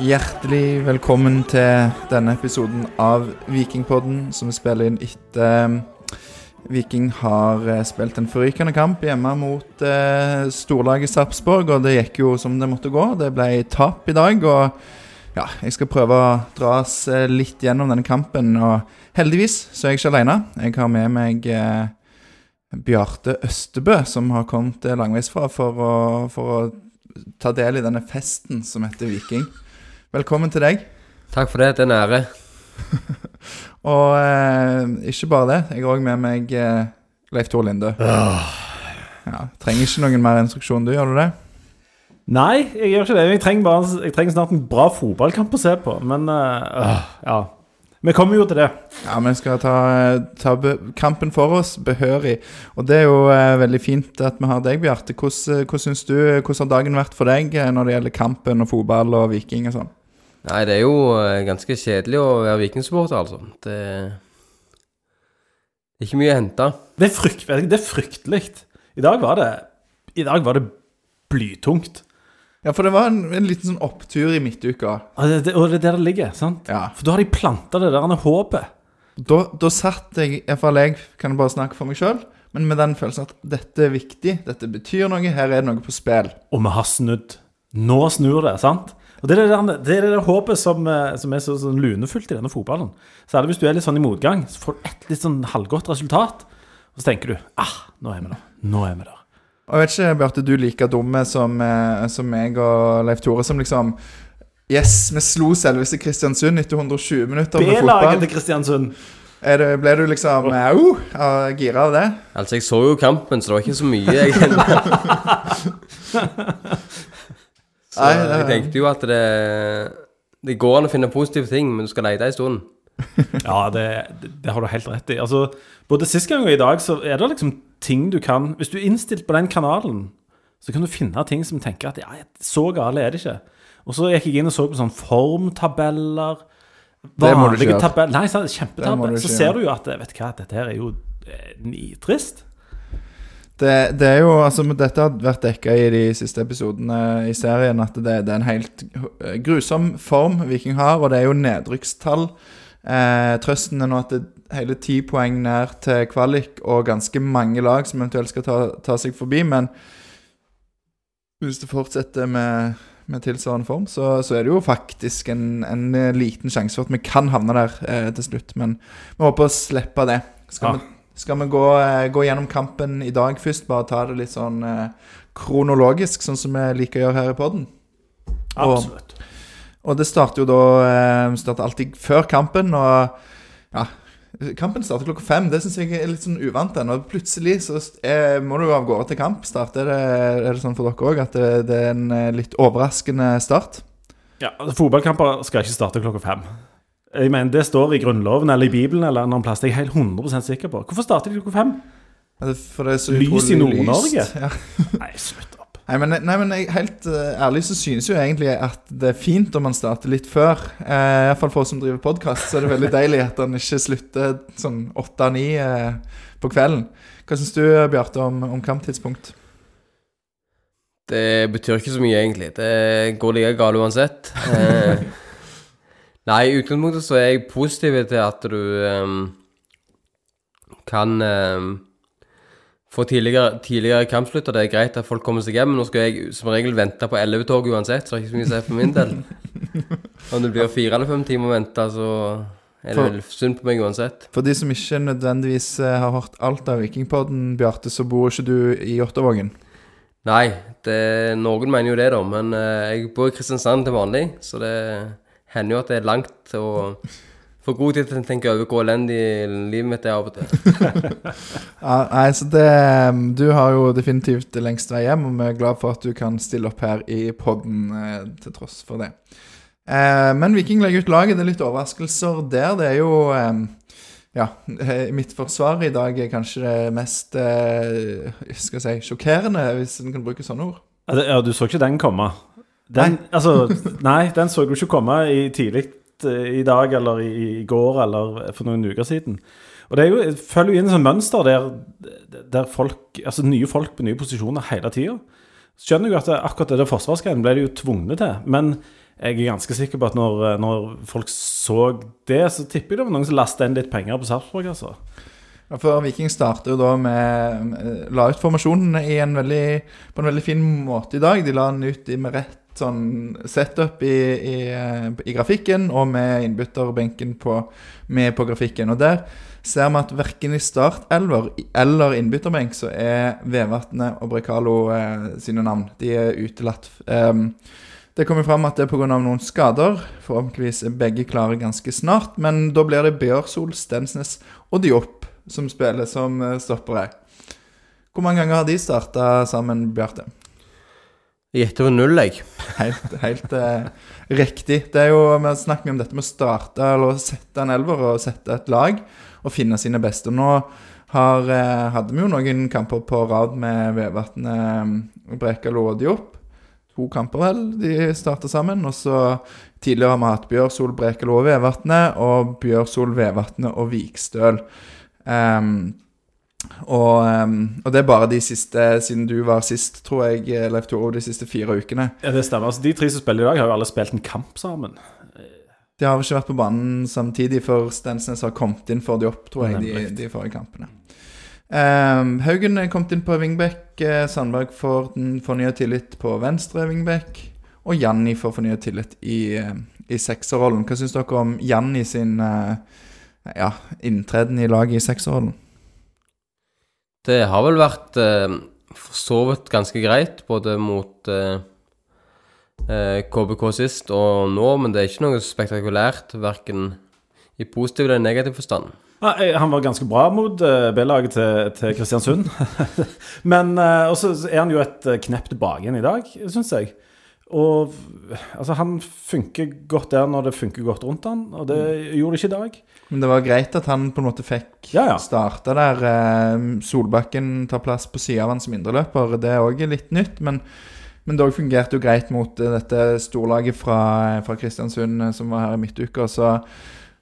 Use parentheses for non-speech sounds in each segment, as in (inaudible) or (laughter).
Hjertelig velkommen til denne episoden av Vikingpodden, som vi spiller inn etter um, Viking har eh, spilt en forrykende kamp hjemme mot eh, storlaget Sarpsborg, og det gikk jo som det måtte gå. Det ble tap i dag, og ja, jeg skal prøve å dra oss eh, litt gjennom denne kampen. Og heldigvis så er jeg ikke alene. Jeg har med meg eh, Bjarte Østebø, som har kommet eh, langveisfra for for å ta del i denne festen som heter Viking. Velkommen til deg. Takk for det. Det er en ære. (laughs) Og eh, ikke bare det, jeg har òg med meg eh, Leif Tor Linde. Ja, trenger ikke noen mer instruksjon, du, gjør du det? Nei, jeg gjør ikke det. Jeg trenger, bare, jeg trenger snart en bra fotballkamp å se på. Men øh, ja. Vi kommer jo til det. Ja, vi skal ta, ta kampen for oss behørig. Og det er jo eh, veldig fint at vi har deg, Bjarte. Hvordan, hvordan, du, hvordan har dagen vært for deg eh, når det gjelder kampen og fotball og Viking og sånn? Nei, det er jo eh, ganske kjedelig å være vikingsupporter, altså. Det er ikke mye å hente. Det er, frykt, det er fryktelig. I dag var det I dag var det blytungt. Ja, for det var en, en liten sånn opptur i midtuka. Og det, det, og det er der det ligger, sant? Ja. For da har de planta det der håpet. Da, da satt jeg, iallfall jeg, kan bare snakke for meg sjøl, men med den følelsen at dette er viktig, dette betyr noe, her er det noe på spill. Og vi har snudd. Nå snur det, sant? Og Det er det det, er det håpet som, eh, som er så sånn lunefullt i denne fotballen. Særlig hvis du er litt sånn i motgang, så får du et litt sånn halvgodt resultat. Og så tenker du ah, nå er vi der. Nå er vi der. Og jeg vet ikke, Bjarte, du er like dumme som, eh, som meg og Leif Tore, som liksom Yes, vi slo selveste Kristiansund etter 120 minutter med fotball. B-laget til Kristiansund. Det, ble du liksom uh, gira av det? Altså, jeg så jo kampen, så det var ikke så mye jeg (laughs) (laughs) Så Nei, jeg tenkte jo at det, det går an å finne positive ting, men du skal lete en stund. (laughs) ja, det, det, har du helt rett i. Altså, både sist gang og i dag så er det liksom ting du kan Hvis du er innstilt på den kanalen, så kan du finne ting som tenker at ja, så gale er det ikke. Og så gikk jeg inn og så på sånne formtabeller. Vanlige tabeller. Nei, kjempetabeller. Så ser du jo at vet du hva, dette her er jo eh, nitrist. Det, det, er jo, altså Dette har vært dekka i de siste episodene i serien, at det, det, er en helt grusom form Viking har, og det er jo nedrykkstall. Eh, trøsten er nå at det er hele ti poeng nær til kvalik, og ganske mange lag som eventuelt skal ta, ta seg forbi. Men hvis det fortsetter med, med tilsvarende form, så, så, er det jo faktisk en, en, liten sjanse for at vi kan havne der eh, til slutt. Men vi håper å slippe det. Skal ja. vi skal vi gå, eh, gå, gjennom kampen i dag først? Bare ta det litt sånn eh, kronologisk, sånn som vi liker å gjøre her i poden? Absolutt. Og, og, det starter jo da eh, starter alltid før kampen, og ja Kampen starter klokka fem. Det syns jeg er litt sånn uvant. Den. Og plutselig så er, må du av gårde til kamp. Starter det, er det sånn for dere òg at det, det, er en litt overraskende start? Ja, altså, Fotballkamper skal ikke starte klokka fem. Jeg mener, Det står i Grunnloven eller i Bibelen eller en annen plass. Det er jeg helt 100% sikker på. Hvorfor starter de klokka fem? For det er så lys i Nord-Norge? Ja. (laughs) nei, slutt opp. Nei, men, nei, men jeg, helt uh, ærlig så synes jo egentlig at det er fint om man starter litt før. Uh, Iallfall for oss som driver podkast, så er det veldig deilig at han ikke slutter sånn åtte-ni uh, på kvelden. Hva syns du, Bjarte, om, om kamptidspunkt? Det betyr ikke så mye, egentlig. Det går like galt uansett. (laughs) Nei, i utgangspunktet så er jeg positiv til at du um, kan um, få tidligere, tidligere kampslutter. Det er greit at folk kommer seg hjem. Nå skal jeg som regel vente på 11-toget uansett, så det er ikke så mye å si for min del. (laughs) Om det blir fire eller fem timer å vente, så er det vel synd på meg uansett. For de som ikke nødvendigvis eh, har hørt alt av Vikingpodden, Bjarte, så bor ikke du i Jåttåvågen? Nei, det, noen mener jo det, da. Men uh, jeg bor i Kristiansand til vanlig, så det hender jo at det er langt og for god tid til å tenke over hvor elendig livet mitt er av og til. (laughs) nei, så det Du har jo definitivt lengst vei hjem, og vi er glad for at du kan stille opp her i podden eh, til tross for det. Eh, men Viking legger ut laget. Det er litt overraskelser der. Det er jo eh, ja, (laughs) mitt forsvar i dag er kanskje det mest eh, skal jeg si, sjokkerende, hvis en kan bruke sånne ord. Ja, du så ikke den komme? Den. Altså, nei, den så du ikke komme i tidlig eh, i dag eller i, i, går eller for noen uker siden. Og det er jo, følger jo inn et sånt mønster der, der folk, altså nye folk på nye posisjoner hele tida. Skjønner jo at det, akkurat det der forsvarsgreien ble de jo tvungne til. Men jeg er ganske sikker på at når, eh, når folk så det, så tipper jeg det var noen som lastet inn litt penger på Sarpsborg, altså. Ja, for Viking starter jo da med La ut formasjonen i en veldig, på en veldig fin måte i dag. De la den ut med rett sånn setup i, i, i grafikken, og med innbytterbenken på, med på grafikken. Og der ser vi at verken i startelver eller innbytterbenk så er Vevatnet og Brekalo eh, sine navn. De er utelatt. Um, det kommer fram at det er pga. noen skader. Forhåpentligvis er begge klare ganske snart. Men da blir det Bjørsol, Stensnes og Diop som spiller som eh, stoppere. Hvor mange ganger har de starta sammen, Bjarte? Jeg gjetter på null, jeg. Helt, helt eh, riktig. Det er jo, Vi snakker om dette med å starte eller sette en elver og sette et lag og finne sine beste. Nå har, eh, hadde vi jo noen kamper på rad med Vevatnet, Brekalo og Diop. To kamper, vel. De starta sammen. Og så tidligere har vi hatt Bjørsol, Brekalo og Vevatnet, og Bjørsol, Vevatnet og Vikstøl. Ehm, og, ehm, og det er bare de siste, siden du var sist, tror jeg, Leif Toro, de siste fire ukene. Ja, det stemmer. Altså, de tre som spiller i dag, har jo alle spilt en kamp sammen. De har ikke vært på banen samtidig, for Stensnes har kommet inn for de opp, tror jeg, de, de forrige kampene. Um, Haugen er kommet inn på Vingbekk. eh, Sandberg får fornya tillit på venstre Vingbekk. Og Janni får fornya tillit i, eh, i sekserrollen. Hva syns dere om Janni sin eh, ja, inntreden i laget i sekserrollen? Det har vel vært eh, for så vidt ganske greit, både mot eh, eh, KBK sist og nå, men det er ikke noe spektakulært, verken i positiv eller negativ forstand. Ja, eh, han var ganske bra mot eh, B-laget til, til Kristiansund. (laughs) Men også er han jo et knepp tilbake igjen i dag, syns jeg. Og altså, han funker godt der når det funker godt rundt han, og det gjorde det ikke i dag. Men det var greit at han på en måte fikk Ja, ja. starta der. Eh, Solbakken tar plass på sida av han som indreløper. Det er òg litt nytt, men, men det òg fungerte jo greit mot eh, dette storlaget fra, fra Kristiansund eh, som var her i midtuka. Så,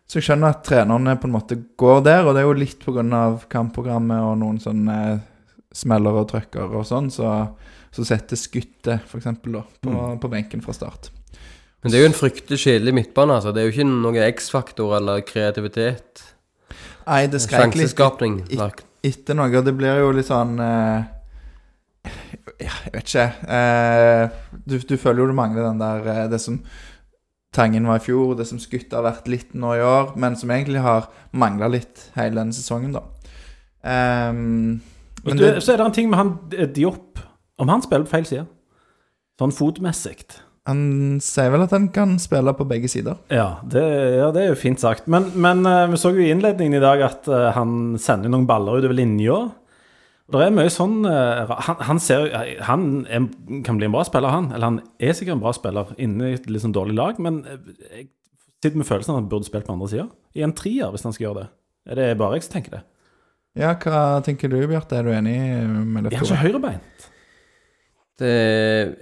så jeg skjønner at trenerne på en måte går der, og det er jo litt pga. kampprogrammet og noen sånne smeller og trøkker og sånn, så, så setter skuttet, f.eks. på, Mm. på benken fra start. Men det er jo en fryktelig kjedelig midtbane, altså. Det er jo ikke noe X-faktor eller kreativitet. Nei, det skrek litt etter noe, og det blir jo litt sånn eh, Jeg vet ikke. Eh, du, du føler jo du mangler den der eh, Det som Tangen var i fjor, det som skutt har vært litt nå i år, men som egentlig har mangla litt hele denne sesongen, da. Um, men du, det, så er det en ting med han eh, Diop. Om han spiller på feil side. Sånn fotmessig. han sier vel at han kan spille på begge sider. Ja, det, ja, det er jo fint sagt. Men, men uh, vi så jo i innledningen i dag at uh, han sender noen baller utover linja. Det er mye sånn uh, Han, han, ser, han er, kan bli en bra spiller, han. Eller han er sikkert en bra spiller inne i et litt sånn dårlig lag, men jeg sitter med følelsen av at han burde spilt på andre sida. I en trier, hvis han skal gjøre det. Er det bare jeg som tenker det? Ja, hva tenker du, Bjarte? Er du enig med det? Jeg har ikke høyrebeint? Det,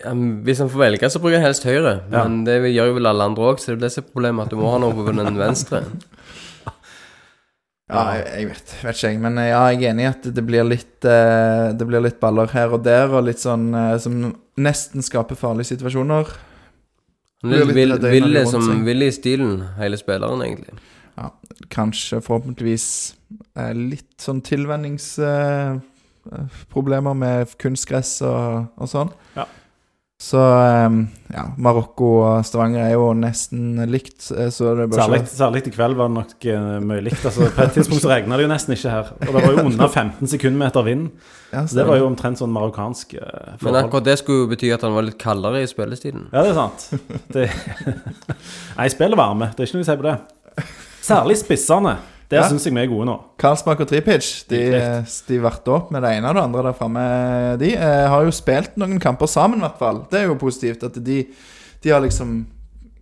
ja, hvis han får velge, så bruker han helst høyre. Ja. Men det gjør jo vel alle andre òg, så det er det som er problemet, at du må ha noe på den (laughs) venstre. Ja, jeg, jeg vet, vet ikke jeg, men eh, ja, jeg er enig i at det blir litt eh, Det blir litt baller her og der, og litt sånn eh, som nesten skaper farlige situasjoner. Han er litt ville som ville i stilen, hele spilleren, egentlig. Kanskje, forhåpentligvis, eh, litt sånn tilvenningsproblemer med kunstgress og, og sånn. Ja. Så eh, ja, Marokko og Stavanger er jo nesten likt, eh, så det bør Særlig, ikke særlig i kveld var det nok eh, mye likt. Altså, på et tidspunkt så regna det jo nesten ikke her. Og det var jo under 15 sekundmeter vind. ja, Så det var jo omtrent sånn marokkansk forhold. Men akkurat det skulle jo bety at han var litt kaldere i spillestiden Ja, det er sant. Det... (laughs) Nei, spillet varme. Det er ikke noe å si på det. Særlig spissene. Der Ja. syns jeg vi er gode nå. Karlsbakk og Tripic de, de varte opp med det ene og det andre der framme. De eh, har jo spilt noen kamper sammen, i hvert fall. Det er jo positivt at de, de har liksom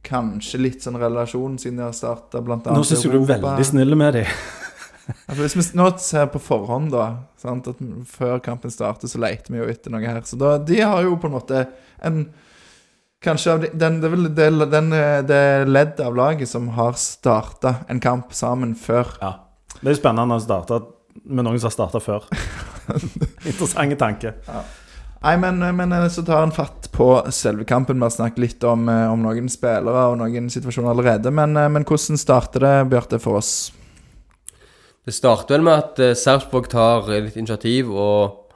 kanskje litt sånn relasjon siden de har starta blant annet Nå syns jeg du er veldig snill med dem. (laughs) altså, Hvis vi nå ser på forhånd, da sant, at Før kampen starter, så leter vi jo etter noe her. Så da, de har jo på en måte en Kanskje av de, den, det vel det, den, eh, det ledd av laget som har starta en kamp sammen før. Ja. Det er jo spennende å starte med noen som har starta før. (laughs) Interessante tanke. Nei, men, men eh, så tar han fatt på selve kampen. Vi har snakket litt om, eh, om noen spillere og noen situasjoner allerede. Men, eh, men hvordan starter det, Bjarte, for oss? Det starter vel med at Sarpsborg tar litt initiativ og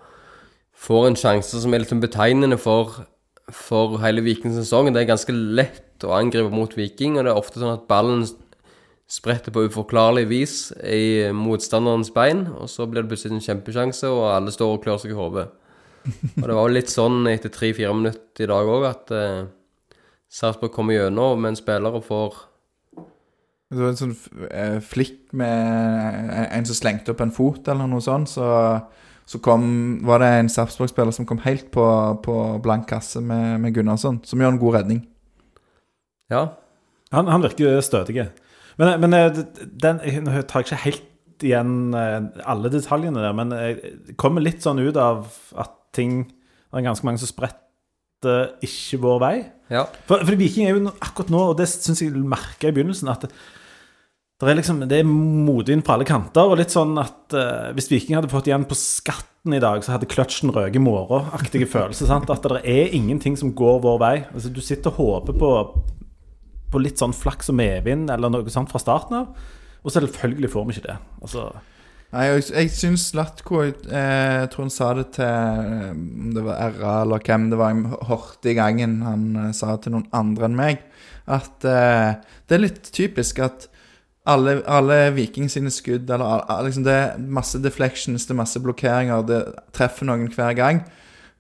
får en sjanse som er litt sånn betegnende for, for hele Viking-sesongen. Det er ganske lett å angripe mot Viking, og det er ofte sånn at ballen spretter på uforklarlig vis i motstanderens bein, og så blir det plutselig en kjempesjanse, og alle står og klør seg i hodet. Og det var jo litt sånn etter tre-fire minutter i dag òg, at eh, Sarpsborg kommer gjennom med en spiller og får Det var en sånn eh, flikk med en som slengte opp en fot, eller noe sånt. Så, så kom, var det en Sarpsborg-spiller som kom helt på, på blank kasse med, med Gunnarsson, som gjør en god redning. Ja. Han, han virker stødig. Men, men eh, den, jeg tar ikke helt igjen eh, alle detaljene der, men jeg kommer litt sånn ut av at ting Det er ganske mange som spretter ikke vår vei. ja. For, for Viking er jo akkurat nå, og det syns jeg merka i begynnelsen, at det, er liksom, det er motvind fra alle kanter. Og litt sånn at eh, hvis Viking hadde fått igjen på skatten i dag, så hadde kløtsjen røket i morgen. Aktige (laughs) følelser. sant? At det er ingenting som går vår vei. Altså, du sitter og håper på, på litt sånn flaks og medvind eller noe sånt fra starten av. Og selvfølgelig får vi ikke det. Altså, Nei, jeg, jeg syns Latko eh, Jeg tror han sa det til Om det var RA eller hvem det var jeg hørte i gangen han eh, sa til noen andre enn meg, at eh, det er litt typisk at alle, alle Vikings sine skudd eller liksom Det er masse deflections, det er masse blokkeringer, det treffer noen hver gang.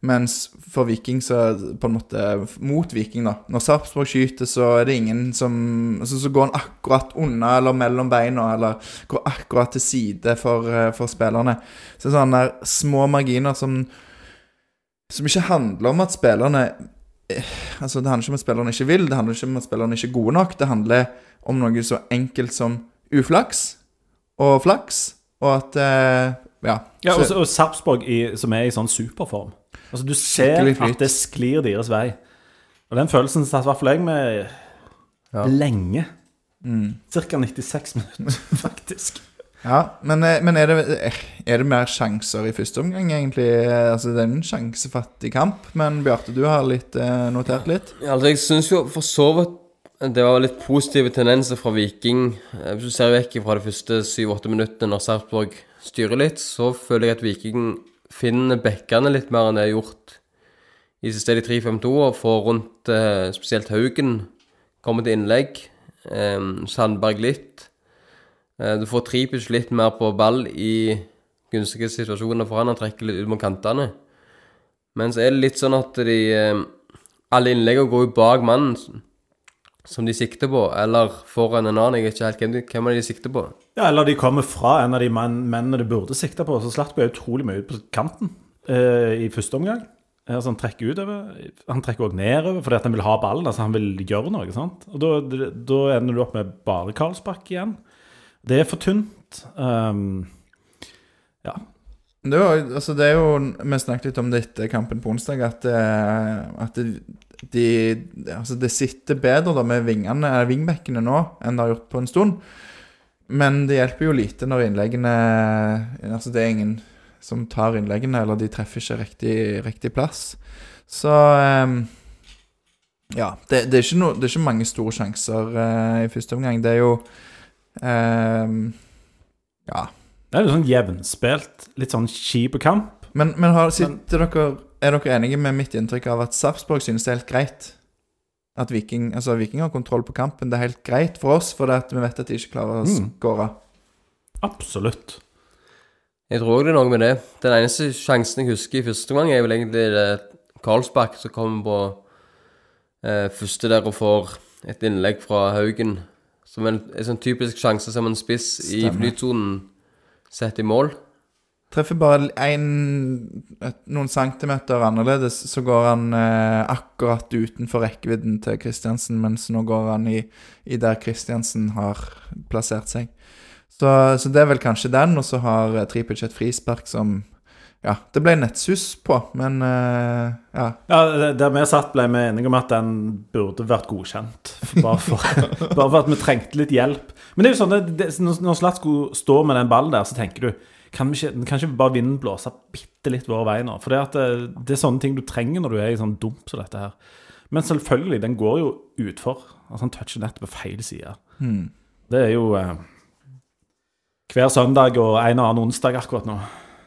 Mens for Viking så på en måte Mot Viking, da. Når Sarpsborg skyter, så er det ingen som altså, Så går han akkurat unna eller mellom beina, eller går akkurat til side for, eh, for spillerne. Så sånne der små marginer som Som ikke handler om at spillerne eh, Altså, det handler ikke om at spillerne ikke vil, det handler ikke om at spillerne ikke er gode nok. Det handler om noe så enkelt som uflaks og flaks, og at eh, Ja. ja, så- og, så- og Sarpsborg i, som er i sånn superform. Altså, du ser at det sklir deres vei. Og den følelsen satt i hvert fall jeg med Ja. lenge. mm. Cirka 96 minutter, (laughs) faktisk. Ja, men, eh, men er, det, er det mer sjanser i første omgang, egentlig? Eh, Altså, Det er en sjansefattig kamp, men Bjarte, du har litt, eh, notert litt? Ja, Altså, jeg syns jo for så vidt det var litt positive tendenser fra Viking. Eh, Hvis du ser vekk fra de første 7-8 minuttene når Sarpsborg styrer litt, så føler jeg at Viking finner bekkene litt mer enn det har gjort i siste i 3-5-2, og får rundt eh, spesielt Haugen kommer til innlegg. Eh, Sandberg litt. Du får Tripic litt mer på ball i gunstige situasjoner for han. Han trekker litt ut mot kantene. Men så er det litt sånn at de Alle innleggene går jo bak mannen som- de sikter på, eller foran en annen. Jeg vet ikke helt hvem de, hvem er de sikter på. Ja, Eller de kommer fra en av de menn, mennene de burde sikte på. Så Slatko er utrolig mye ut på kanten eh, i første omgang. Eh, Altså Han trekker utover. Han trekker òg nedover fordi at han vil ha ballen. altså Han vil gjøre noe. sant? Og Da, da ender du opp med bare Karlsbakk igjen. Det er for tynt. Um, ja. Det var, altså det er jo Vi snakket litt om dette kampen på onsdag, at, eh, at det, de, altså det sitter bedre da med vingene, eh, vingbekkene nå enn det har gjort på en stund. Men det hjelper jo lite når innleggene Altså det er ingen som tar innleggene, eller de treffer ikke riktig, riktig plass. Så eh, Ja. Det, det, er no, det er ikke mange store sjanser uh, i første omgang. Det er jo eh, Ja. Det er jo sånn jevnspilt, litt sånn kjip kamp. Men, men har, sitter dere, er dere enige med mitt inntrykk av at Sarpsborg synes det er helt greit? At Viking, altså Viking har kontroll på kampen. Det er helt greit for oss, for vi vet at de ikke klarer å Mm. skåre. Absolutt. Jeg tror også det er noe med det. Den eneste sjansen jeg husker i første omgang, er vel egentlig det Karlsbakk som kommer på eh, første der og får et innlegg fra Haugen. Som en, en sånn typisk sjanse som en spiss i flytonen flytsonen setter i mål. Treffer bare en, noen centimeter annerledes, så går han eh, akkurat utenfor rekkevidden til Kristiansen, mens nå går han i, i der Kristiansen har plassert seg. Så, så det er vel kanskje den, og så har eh, Tripic et frispark som Ja, det ble nettsus på, men uh, ja. Ja, Der vi satt, ble vi enige om at den burde vært godkjent. Bare for, (laughs) bare for at vi trengte litt hjelp. Men det er jo sånn, det, det, når Slatko står med den ballen der, så tenker du kan, vi ikke, kan ikke bare vinden blåse bitte litt vår vei nå? For det, at det, det er sånne ting du trenger når du er i sånn dump som dette her. Men selvfølgelig, den går jo utfor. Altså Han toucher nettet på feil side. Det er jo eh, hver søndag og en og annen onsdag akkurat nå.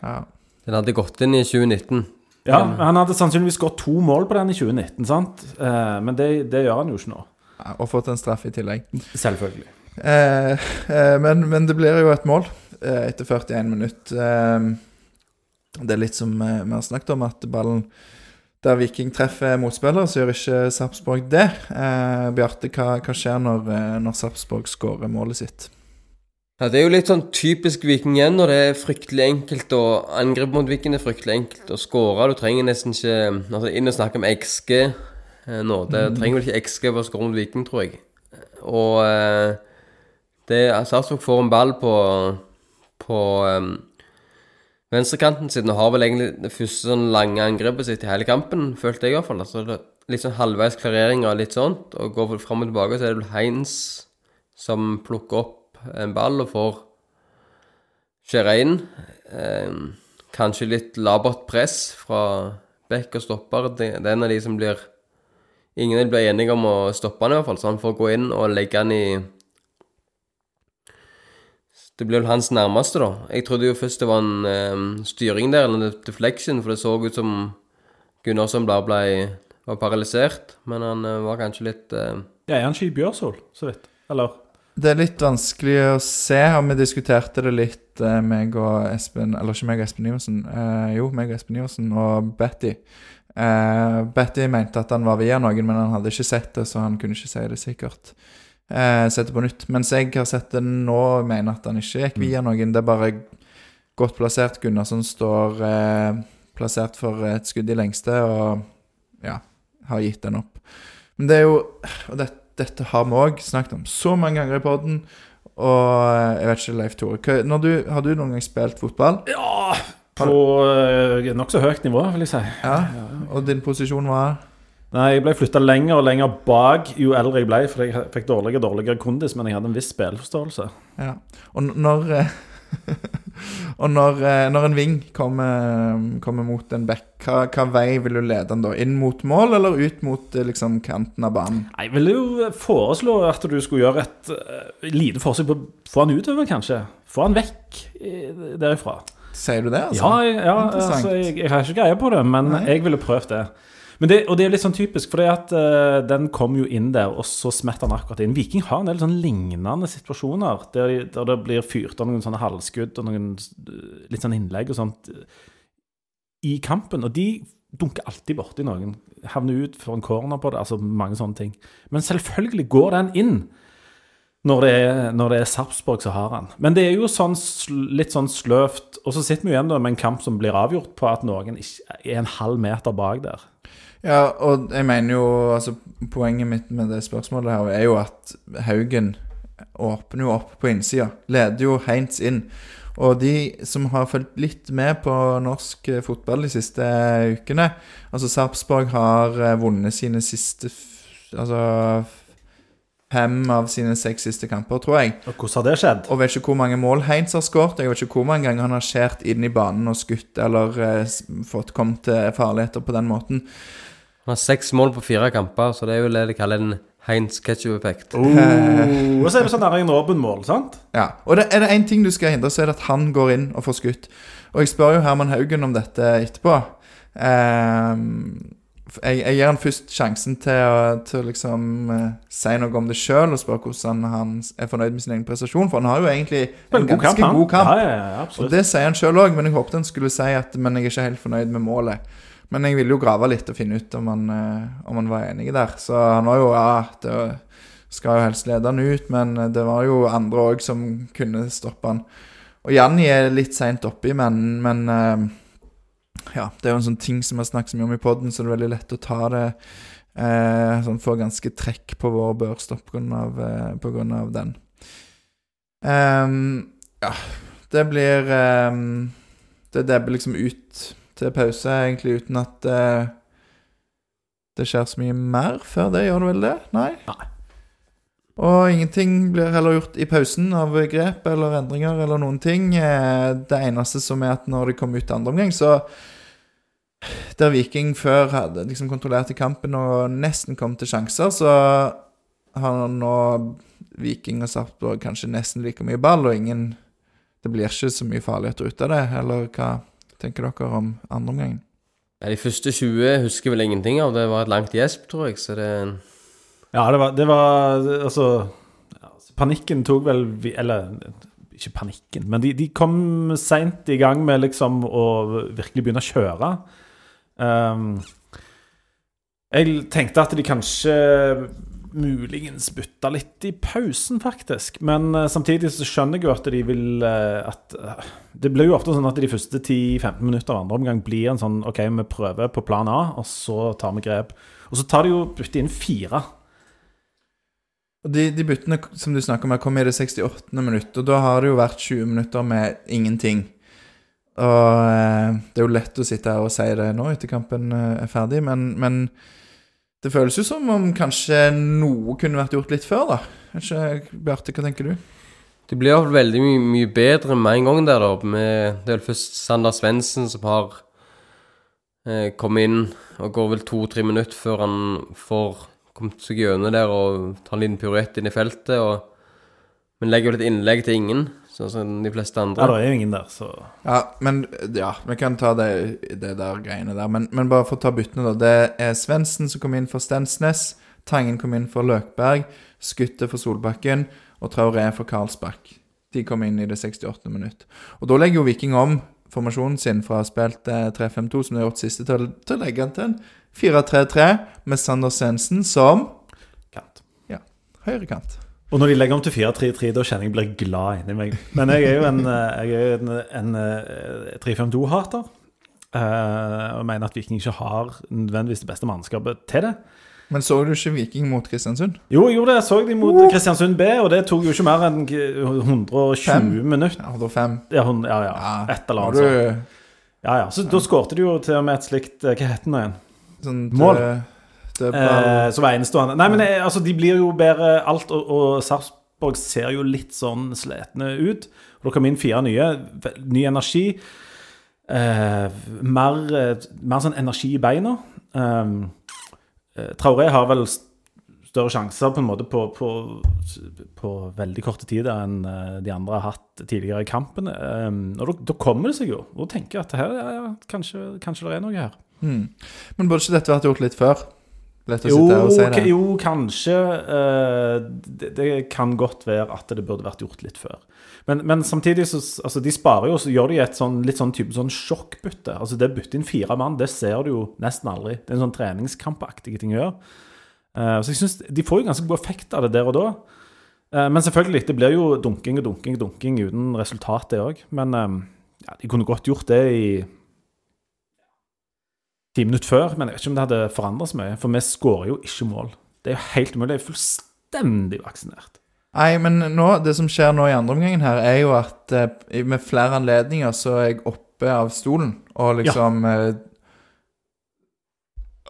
Ja. Den hadde gått inn i 2019. Ja, men Han hadde sannsynligvis gått to mål på den i 2019, sant? Eh, men det, det gjør han jo ikke nå. Ja, Og fått en straff i tillegg. Selvfølgelig. Eh, eh, men, men det blir jo et mål eh, etter 41 minutter. Eh, det er litt som eh, vi har snakket om, at ballen der Viking treffer motspillere, så gjør ikke Sarpsborg det. Eh, Bjarte, hva, hva skjer når, eh, når Sarpsborg skårer målet sitt? Ja, Det er jo litt sånn typisk Viking igjen, når det er fryktelig enkelt å angripe mot Viking. Det er fryktelig enkelt å skåre. Du trenger nesten ikke altså Inn og snakke om XG eh, nå. Det trenger vel ikke XG for å skåre mot Viking, tror jeg. Og eh, det Sarpsborg får en ball på, på um, venstrekanten sin og har vel egentlig det første sånn lange angrepet sitt i hele kampen, følte jeg i hvert fall. Altså, litt sånn halvveis klarering og litt sånt, og går fram og tilbake, så er det vel Heinz som plukker opp en ball og får skjære inn. Um, kanskje litt labert press fra bekk og stopper. Det er en av de som blir Ingen blir enige om å stoppe han i hvert fall, så han får gå inn og legge han i Det blir vel hans nærmeste, da. Jeg trodde jo først det var en eh, styring der, eller en deflection, for det så ut som Gunnarsson bare ble, var paralysert. Men han eh, var kanskje litt eh, Ja, er han ikke i Bjørsol, så vidt? Eller? Det er litt vanskelig å se, og vi diskuterte det litt, eh, meg og Espen Eller ikke meg og Espen Iversen. Eh, jo, meg og Espen Iversen og Betty. Eh, Betty mente at han var via noen, men han hadde ikke sett det, så han kunne ikke si det sikkert. Eh, sett det på nytt. Mens jeg har sett det nå og mener at han ikke gikk via noen. Det er bare godt plassert. Gunnarsson står eh, plassert for et skudd i lengste og ja, har gitt den opp. Men det er jo Og det, dette har vi òg snakket om så mange ganger i poden. Og eh, jeg vet ikke, Leif Tore, når du, har du noen gang spilt fotball? Ja, på uh, nokså høyt nivå, vil jeg si. Ja. Og din posisjon var Nei, jeg ble flytta lenger og lenger bak jo eldre jeg ble, for jeg fikk dårligere og dårligere kondis, men jeg hadde en viss spillforståelse. Ja. Og når eh, (laughs) Og når, eh, når en ving kommer, kommer mot en bekk, hva, hva vei vil du lede den da? Inn mot mål, eller ut mot eh, liksom, kanten av banen? Jeg ville jo foreslå at du skulle gjøre et uh, lite forsøk på å få han utover, kanskje. Få han vekk derifra. Sier du det, altså? Ja, ja altså, jeg, jeg har ikke greie på det, men Nei. jeg ville prøvd det. Men det, og det er litt sånn typisk, for eh, den kom jo inn der, og så smetter han akkurat inn. Viking har en del sånn lignende situasjoner, der, de, der det blir fyrt av noen sånne halvskudd og noen eh, litt sånn innlegg og sånt eh, i kampen. Og de dunker alltid borti noen. Havner ut for en corner på det, altså mange sånne ting. Men selvfølgelig går den inn når det er, når det er Sarpsborg som har han. Men det er jo sånn, litt sånn sløvt. Og så sitter vi igjen med en kamp som blir avgjort på at noen er en halv meter bak der. Ja, og jeg mener jo altså, Poenget mitt med det spørsmålet her er jo at Haugen åpner jo opp på innsida. Leder jo Heinz inn. Og de som har fulgt litt med på norsk eh, fotball de siste ukene Altså, Sarpsborg har eh, vunnet sine siste Altså fem av sine seks siste kamper, tror jeg. Og hvordan har det skjedd? Og vet ikke hvor mange mål Heinz har skåret. Jeg vet ikke hvor mange ganger han har skåret inn i banen og skutt eller eh, fått kommet til farligheter på den måten. Han har seks mål på fire kamper, så det er jo det de kaller en Heinz ketchup-effekt. Oh, og så er det sånn Erling Robben-mål, sant? Ja, og det, er det én ting du skal hindre, så er det at han går inn og får skutt. Og jeg spør jo Herman Haugen om dette etterpå. Um, jeg, jeg gir han først sjansen til å, til å liksom uh, si noe om det sjøl, og spørre hvordan han er fornøyd med sin egen prestasjon. For han har jo egentlig en, ganske kamp, god kamp. Ja, ja, ja, Og det sier han sjøl òg, men jeg håpet han skulle si at Men jeg er ikke helt fornøyd med målet. Men jeg ville jo grave litt og finne ut om han, eh, om han var enig der. Så han var jo Ja, det skal jo helst lede han ut, men det var jo andre òg som kunne stoppe han. Og Janni er litt seint oppi, men, men eh, Ja, det er jo en sånn ting som vi har snakket så mye om i poden, så det er veldig lett å ta det eh, Sånn få ganske trekk på vår børstopp på eh, på grunn av den. Um, ja, det blir um, Det debber liksom ut til pause, egentlig, uten at eh, det skjer så mye mer før det. Gjør det vel det? Nei? Nei. Og ingenting blir heller gjort i pausen av grep eller endringer eller noen ting. Eh, Det eneste som er at når de kom ut andre omgang, så Der Viking før hadde liksom kontrollert i kampen og nesten kom til sjanser, så har nå Viking og Sarpsborg kanskje nesten like mye ball, og ingen Det blir ikke så mye farligheter ut av det. Eller hva tenker dere om andre omgangen? Ja, de første 20 husker vel ingenting av. Det var et langt gjesp, tror jeg. Så det Ja, det var, det var Altså Panikken tok vel Eller ikke panikken, men de, de kom seint i gang med liksom å virkelig begynne å kjøre. Um, jeg tenkte at de kanskje muligens bytta litt i pausen, faktisk. Men uh, samtidig så skjønner jeg jo at de vil uh, at uh, Det blir jo ofte sånn at de første 10-15 minutter av andre omgang blir en sånn OK, vi prøver på plan A, og så tar vi grep. Og så tar de jo bytte inn fire. De, de byttene som du snakker om, kom i det 68. minutt, og da har det jo vært 20 minutter med ingenting. Og det er jo lett å sitte her og si det nå etter kampen er ferdig, men, men det føles jo som om kanskje noe kunne vært gjort litt før, da. Kanskje, Bjarte, hva tenker du? Det blir iallfall veldig mye, mye bedre med en gang der, da. Med, det er vel først Sander Svendsen som har eh, kommet inn og går vel to-tre minutter før han får kommet seg gjennom der og tar en liten piruett inn i feltet. Og, men legger vel et innlegg til ingen, sånn som de fleste andre. Ja, det er jo ingen der, så Ja, men Ja, vi kan ta det, det der greiene der. Men, men bare for å ta byttene, da. Det er Svendsen som kom inn for Stensnes. Tangen kom inn for Løkberg. Skutte for Solbakken. Og Traoré for Karlsbakk. De kom inn i det 68. minutt. Og da legger jo Viking om formasjonen sin fra spilt eh, 3-5-2, som de har gjort siste, til, å- til å legge den til en 4-3-3 med Sander Svendsen som kant. Ja. høyrekant. Og når de legger om til 4-3-3, da kjenner jeg blir glad inni meg. Men jeg er jo en, eh, jo en, en eh, 3-5-2-hater. eh, og mener at Viking ikke har nødvendigvis det beste mannskapet til det. Men så du ikke Viking mot Kristiansund? Jo, jeg gjorde det. Jeg så de mot Kristiansund B, og det tok jo ikke mer enn 120 Fem. minutter. Ja, da fem. Ja, hun, ja, ja. Ja, Et eller annet du Ja, ja. Så da skårte de jo til og med et slikt Hva heter det nå igjen? Sånt, Mål. Dødball Eh, som enestående. Nei, men eh, altså, de blir jo bedre alt, og, og Sarpsborg ser jo litt sånn slitne ut. Og det kom inn fire nye. Ny energi. Eh, mer, eh, mer sånn energi i beina. Um, eh, Traoré har vel større sjanser på en måte på, på, på veldig korte tider enn eh, de andre har hatt tidligere i kampen. Um, og da, da kommer det seg jo. Da tenker jeg at her, ja, ja, kanskje, kanskje det er noe her. Mm. Men burde ikke dette vært gjort litt før? Lett å Jo, sitte her og si det. jo, kanskje. eh, det, det kan godt være at det burde vært gjort litt før. Men, men samtidig så altså, De sparer jo, så gjør de et sånn, litt sånn type sånn sjokkbytte. Altså Det å bytte inn fire mann, det ser du jo nesten aldri. Det er en sånn treningskampaktig ting å gjøre. Eh, så jeg synes De får jo ganske god effekt av det der og da. Eh, men selvfølgelig, det blir jo dunking og dunking og dunking uten resultat, det òg. Men ja, de kunne godt gjort det i ti minutter før, men jeg vet ikke om det hadde forandret så mye. For vi skårer jo ikke mål. Det er jo helt umulig. Jeg er fullstendig vaksinert. Nei, men nå, det som skjer nå i andre omgangen her, er jo at eh, med flere anledninger så er jeg oppe av stolen, og liksom eh,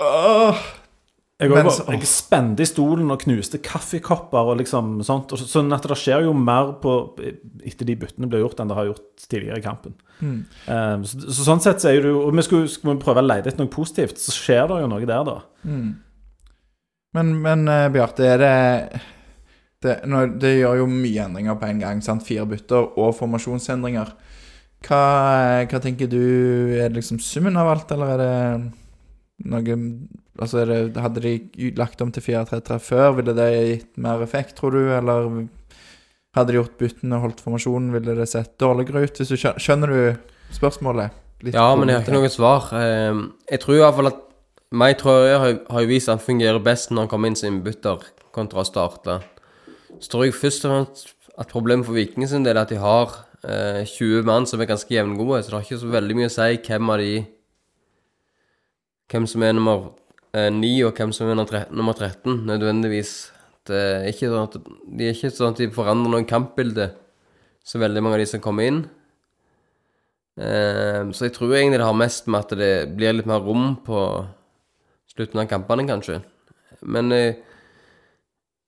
åh, Jeg, Men var, jeg spente i stolen og knuste kaffekopper og liksom sånt. Og så, sånn at det skjer jo mer på, etter de byttene blir gjort, enn det har gjort tidligere i kampen. Mm. Um, så, så sånn sett så er det jo Og vi skulle, skulle vi prøve å lete etter noe positivt, så skjer det jo noe der, da. Mm. Men, men uh, Bjarte, er det det, nå, det gjør jo mye endringer på en gang. sant? Fire bytter og formasjonsendringer. Hva, hva tenker du Er det liksom summen av alt, eller er det noe Altså, det, hadde de lagt om til 4-3-3 før, ville det gitt mer effekt, tror du? Eller hadde de gjort byttene og holdt formasjonen, ville det sett dårligere ut? Hvis du skjønner, skjønner du spørsmålet? Litt Ja, men jeg har ikke noe svar. Eh, jeg tror i hvert fall at Mai tror har, har jo vist at han fungerer best når han kommer inn som innbytter kontra å starte. Så tror jeg først og fremst at problemet for Viking sin del er at de har eh, 20 mann som er ganske jevngode, så det har ikke så veldig mye å si hvem av de Hvem som er nummer eh, 9 og hvem som er nummer 13, nødvendigvis. Det er ikke sånn at, de er ikke sånn at de forandrer noen kampbilde, så veldig mange av de som kommer inn. Eh, så jeg tror egentlig det har mest med at det blir litt mer rom på slutten av kampene, kanskje. Men eh,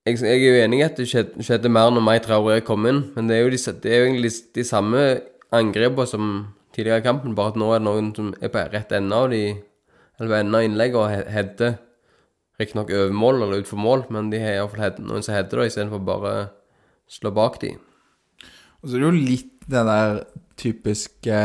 jeg, jeg er jo enig i at det skjedde, mer når Mai Traoré kom inn, men det er jo, de, det er jo egentlig de samme angrepene som tidligere i kampen, bare at nå er det noen som er på rett ende av de Eller på enden av innlegget og hedde. Riktignok over mål eller utfor mål, men de har iallfall noen som hedder det istedenfor bare slå bak de. Og så er det jo litt det der typiske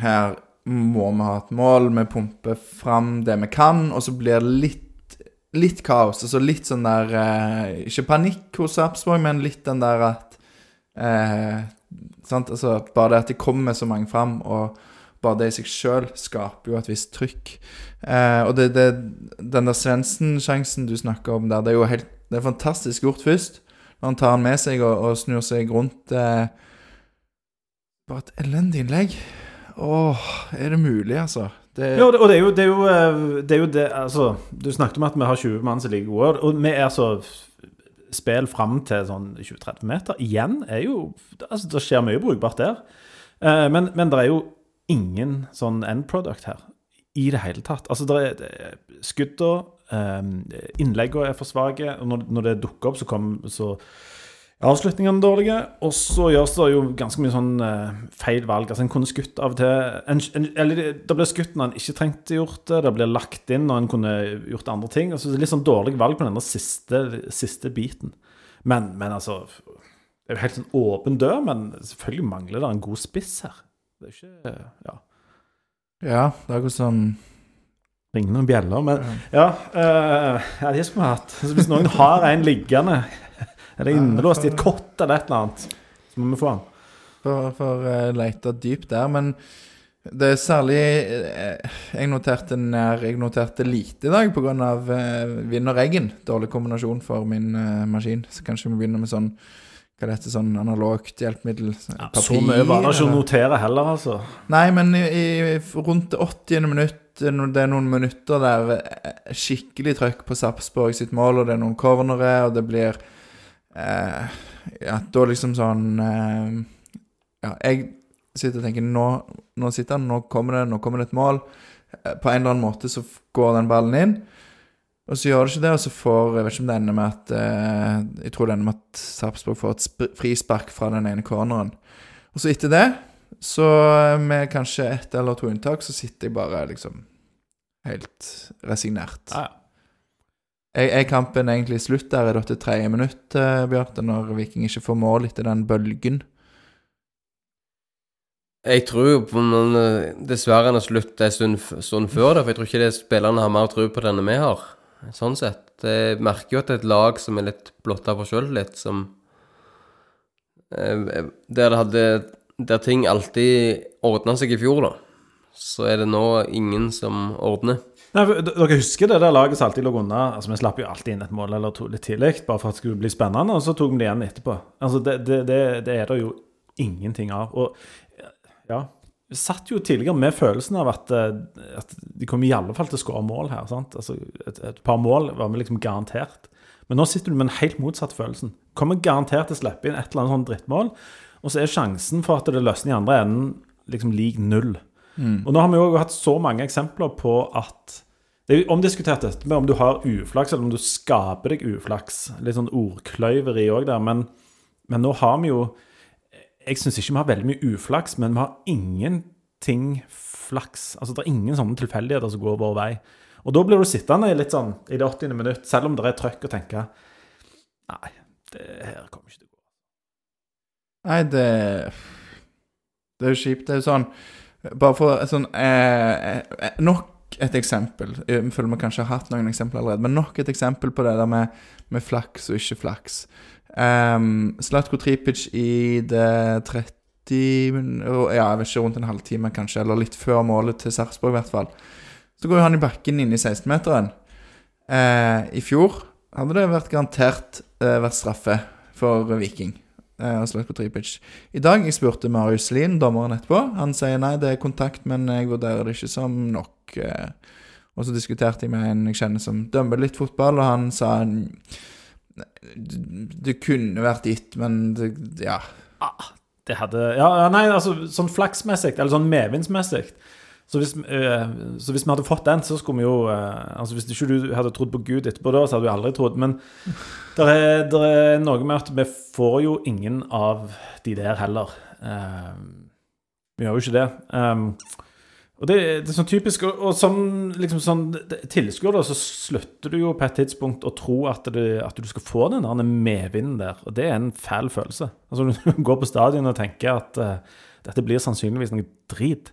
Her må vi ha et mål, vi pumper fram det vi kan, og så blir det litt, litt kaos. Altså litt sånn der eh, Ikke panikk hos Sarpsborg, men litt den der at eh, sant? Altså bare det at det kommer så mange fram, og bare det i seg sjøl skaper jo et visst trykk. Eh, og det, det, den der Svendsen-sjansen du snakker om der, det er jo helt Det er fantastisk gjort først. Når han tar den med seg og, og snur seg rundt eh, Bare et elendig innlegg. Åh, er det mulig, altså? Det, Ja, og det, er jo det, er jo, eh, det, er jo det Altså, du snakket om at vi har 20 mann som ligger gode, og vi er så Spill fram til sånn 20-30 meter. Igjen er jo Altså, det skjer mye brukbart der. Eh, men, men det er jo ingen sånn end product her i det hele tatt. Altså, det er, skudda, um, innleggene er for svake, og når, når det dukker opp, så kommer så avslutningene dårlige. Og så gjøres det jo ganske mye sånn uh, feil valg. Altså, en kunne skutt av og til en, en, Eller det- blir skutt når en ikke trengte gjort det, det blir lagt inn når en kunne gjort andre ting. Altså, litt sånn dårlig valg på den siste, siste biten. Men, men altså Det er jo helt sånn åpen dør, men selvfølgelig mangler det en god spiss her. Det er ikke Ja. ja, det er akkurat som Ringer noen bjeller, men ja, eh, ja det skulle vi hatt. Så hvis noen har en liggende, eller innelåst i et kott eller et eller annet, så må vi få den. For, for uh, leita dypt der, men det er særlig eh, Jeg noterte nær Jeg noterte lite i dag pga. Uh, vind og regn. Dårlig kombinasjon for min uh, maskin. Så kanskje vi begynner med sånn Hva det heter sånn analogt hjelpemiddel? Så mye var det ikke å notere heller, altså. Nei, men i, i rundt det 80. minutt eh, Det er noen minutter der eh, skikkelig trøkk på Sarpsborg sitt mål, og det er noen cornere, og det blir eh, Ja, da liksom sånn eh, Ja, jeg sitter og tenker Nå, nå sitter han, nå kommer det, nå kommer det et mål. Eh, På en eller annen måte så går den ballen inn. Og så gjør det ikke det, og så får Jeg vet ikke om det ender med at eh, Jeg tror det ender med at Sarpsborg får et sp frispark fra den ene corneren. Og så etter det, så med kanskje ett eller to unntak, så sitter jeg bare liksom helt resignert. Ja, ja. Er, er kampen egentlig slutt der Er det til tredje minutt, eh, Bjarte, når Viking ikke får mål etter den bølgen? Jeg tror jo på men, eh, dessverre han har sluttet en stund, stund før det, for jeg tror ikke det spillerne har mer tro på det enn vi har. Sånn sett. Jeg merker jo at det er et lag som er litt blotta for sjøltillit, som eh, Der det hadde Der ting alltid ordna seg i fjor, da, så er det nå ingen som ordner. Nei, Dere husker det der laget som alltid lå unna? Altså, Vi slapp jo alltid inn et mål eller to litt tidlig, bare for at det skulle bli spennende, og så tok vi det igjen etterpå. Altså, Det, det, det, det er det jo ingenting av. Og ja satt jo tidligere med følelsen av at, eh, at de kom i alle fall til å skåre mål her. sant? Altså, et, et par mål var vi liksom garantert. Men nå sitter du med en helt motsatt følelsen. Kommer garantert til å slippe inn et eller annet sånn drittmål, og så er sjansen for at det løsner i andre enden liksom lik null. Og nå har vi jo hatt så mange eksempler på at Det er jo omdiskutert dette med om du har uflaks, eller om du skaper deg uflaks. Litt sånn ordkløyveri òg der. Men, men nå har vi jo Jeg syns ikke vi har veldig mye uflaks, men vi har ingenting flaks. Altså Det er ingen sånne tilfeldigheter som går vår vei. Og da blir du sittende litt sånn i det 80. minutt, selv om det er trøkk, og tenke Nei, det her kommer ikke til å gå. Nei, det Det er jo kjipt. Det er jo sånn Bare for sånn eh, eh, Nok et eksempel. Jeg føler vi kanskje har hatt noen eksempler allerede, men nok et eksempel på det der med, med flaks og ikke flaks. Um, Slatko Tripic i det 30 Ja, jeg vet ikke, rundt en halvtime kanskje, eller litt før målet til Sarpsborg i hvert fall. Så går jo han i bakken inne i 16-meteren. Uh, I fjor hadde det vært garantert uh, vært straffe for Viking. Uh, Slatko Tripic. I dag jeg spurte Marius Lien, dommeren etterpå. Han sier nei, det er kontakt, men jeg vurderer det ikke som nok. Uh, og så diskuterte jeg med en jeg kjenner som dømmer litt fotball, og han sa det kunne vært gitt, men det, ja. Det hadde Ja, nei, altså sånn flaksmessig, eller sånn medvindsmessig, Så hvis, eh, så hvis vi hadde fått den, så skulle vi jo eh, Altså Hvis ikke du hadde trodd på Gud etterpå da, så hadde du aldri trodd. Men det er, er noe med at vi får jo ingen av de der heller. Uh, vi gjør jo ikke det. Um, og det, det er sånn typisk Og, og som liksom sånn tilskuer, så slutter du jo på et tidspunkt å tro at, det, at du skal få den der medvinden der. Og det er en fæl følelse. Altså du (laughs) går på stadion og tenker at uh, dette blir sannsynligvis noe drit.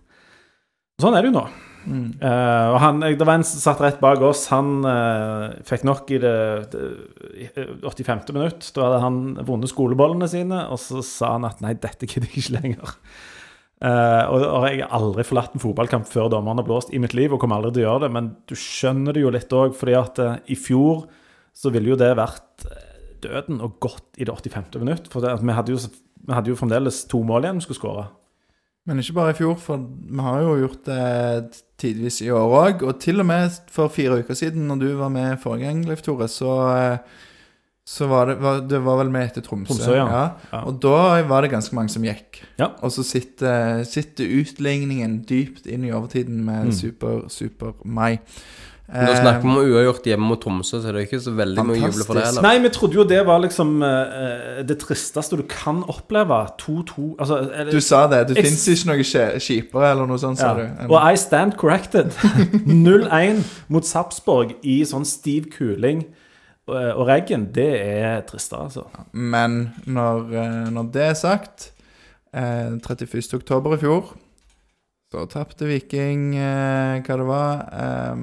Sånn er det jo nå. Eh, og han, Det var en som satt rett bak oss. Han uh, fikk nok i det, det 85. minutt. Da hadde han vunnet skolebollene sine, og så sa han at nei, dette gidder jeg ikke lenger. Eh, og, og jeg har aldri forlatt en fotballkamp før dommeren har blåst i mitt liv, og kommer aldri til å gjøre det, men du skjønner det jo litt òg, fordi at uh, i fjor så ville jo det vært eh, døden og godt i det 85. minutt. For det, vi, hadde jo, vi hadde jo fremdeles to mål igjen vi skulle skåre. Men ikke bare i fjor, for vi har jo gjort det tidvis i år òg. Og til og med for fire uker siden, når du var med forrige gang, Leif Tore, så, eh, så var det var, Det var vel med etter Tromsø. Tromsø, ja. Ja. Og da var det ganske mange som gikk. Ja. Og så sitter, sitter utligningen dypt inn i overtiden med Mm. super, super mai. Nå Da snakker vi om uavgjort hjemme mot Tromsø, så er det ikke så veldig mye å juble for det heller. Nei, vi trodde jo det var liksom uh, det tristeste du kan oppleve. 2-2 altså, Du sa det. Det fins ikke noe kjipere, eller noe sånt, sa du. du. Og I stand corrected. (laughs) 0-1 mot Sarpsborg i sånn stiv kuling og, og regn, det er tristere, altså. Men når, eh, når det er sagt eh, 31. oktober i fjor så tapte Viking eh, hva det var eh,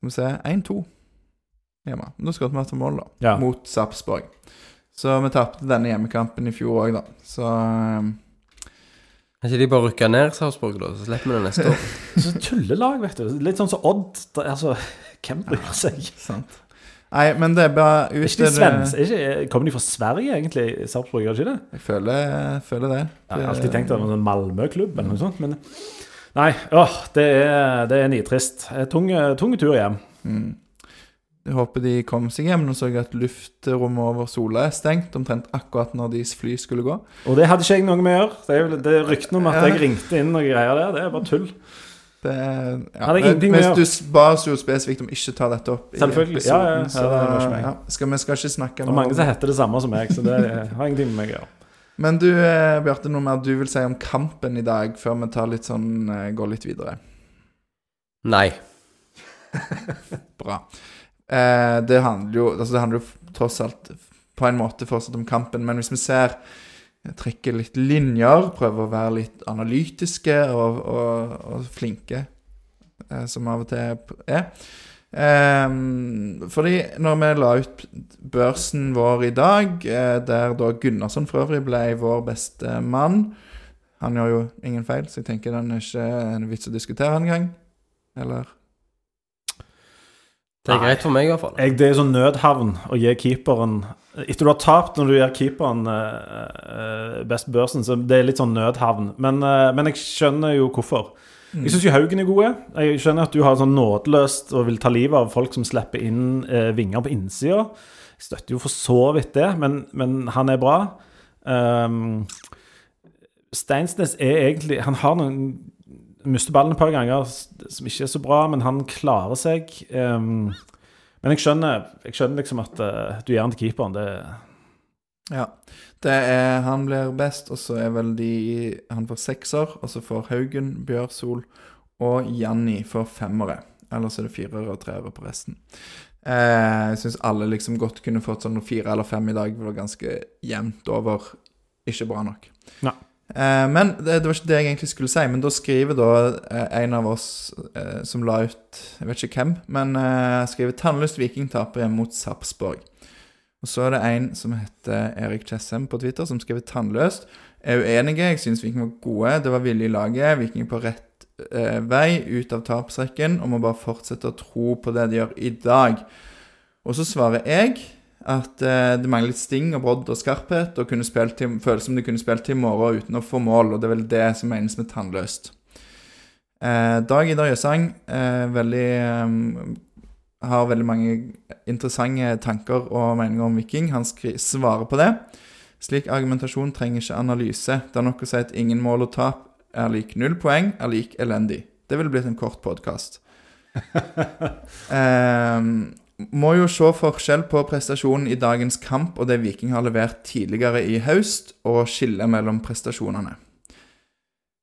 Skal vi se 1-2 hjemme. Da skåret Martin mål, da. Ja. Mot Sarpsborg. Så vi tapte denne hjemmekampen i fjor òg, da. Så eh, Kan ikke de bare rykke ned Sarpsborg, da? Så slipper vi det neste år. (laughs) Så tullelag, vet du. Litt sånn som Odd. Altså, hvem bryr seg? sant. Nei, men det er bare ut ikke de svenske? Ikke, kommer de fra Sverige, egentlig? Sarpsborg, gjør de ikke det? Jeg føler, jeg føler det. Jeg har alltid tenkt at det var en Malmö-klubb eller noe sånt, men Nei, åh, det er, det er nitrist. Eh, Tung, tung tur hjem. Mm. Jeg håper de kom seg hjem. Nå så jeg at luftrommet over Sola er stengt omtrent akkurat når deres fly skulle gå. Og det hadde ikke jeg noe med å gjøre. Det er det er ryktene om at jeg ringte inn og greier der. Det er bare tull. Det, ja, ingenting med Hvis du ba oss jo spesifikt om ikke ta dette opp i Selvfølgelig. Ja, ja, ja. så, Ja, det skal, vi skal ikke snakke Det er mange som heter det samme som meg, så det har ingenting med meg å gjøre. Men du, eh, Bjarte, noe mer du vil si om kampen i dag, før vi tar litt sånn, eh, går litt videre? Nei. (laughs) Bra. Eh, det handler jo altså det handler jo tross alt på en måte fortsatt om kampen, men hvis vi ser trekker litt linjer, prøve å være litt analytiske og, og, og flinke, eh, som av og til er Ehm, fordi når vi la ut børsen vår i dag, eh, der da Gunnarsson for øvrig ble vår beste mann Han gjør jo ingen feil, så jeg tenker den er ikke en vits å diskutere engang. Eller Det er Nei. greit for meg, i hvert fall. Jeg, det er sånn nødhavn å gi keeperen Etter du har tapt når du gir keeperen uh, best børsen, så det er litt sånn nødhavn. Men, uh, men jeg skjønner jo hvorfor. Jeg syns jo Haugen er gode. Jeg skjønner at du har sånn nådeløst og vil ta livet av folk som slipper inn uh, vinger på innsida. Jeg støtter jo for så vidt det, men, men han er bra. Um, Steinsnes er egentlig Han har noen Mister ballen et par ganger som ikke er så bra, men han klarer seg. Um, men jeg skjønner, jeg skjønner liksom at uh, du gir han til keeperen. Det, Ja. Det er Han blir best, og så er vel de Han får sekser, og så får Haugen, Bjørsol og Janni får femmere. Ellers er det firere og treere på resten. Eh, jeg syns alle liksom godt kunne fått sånn fire eller fem i dag. Det var ganske jevnt over. Ikke bra nok. Nei. Eh, men det, det var ikke det jeg egentlig skulle si. Men da skriver da eh, en av oss eh, som la ut Jeg vet ikke hvem, men skriver 'Tannløst Viking taper mot Sarpsborg'. Og så er det en som heter Erik Tjessem på Twitter, som skriver 'tannløst'. Er uenige. Jeg syns Viking var gode. Det var vilje i laget. Viking på rett eh, vei ut av tapsrekken og må bare fortsette å tro på det de gjør i dag. Og så svarer jeg at eh, det litt sting og brodd og skarphet, og kunne til, føles som du kunne spilt til i morgen uten å få mål, og det er vel det som menes med tannløst. Eh, Dag Idar Jøsang eh, veldig eh, har veldig mange interessante tanker og meninger om Viking. Han svarer på det. Slik argumentasjon trenger ikke analyse. Det er nok å si at ingen mål og tap er lik null poeng er lik elendig. Det ville blitt en kort podkast. (laughs) må jo se forskjell på prestasjonen i dagens kamp og det Viking har levert tidligere i høst, og skille mellom prestasjonene.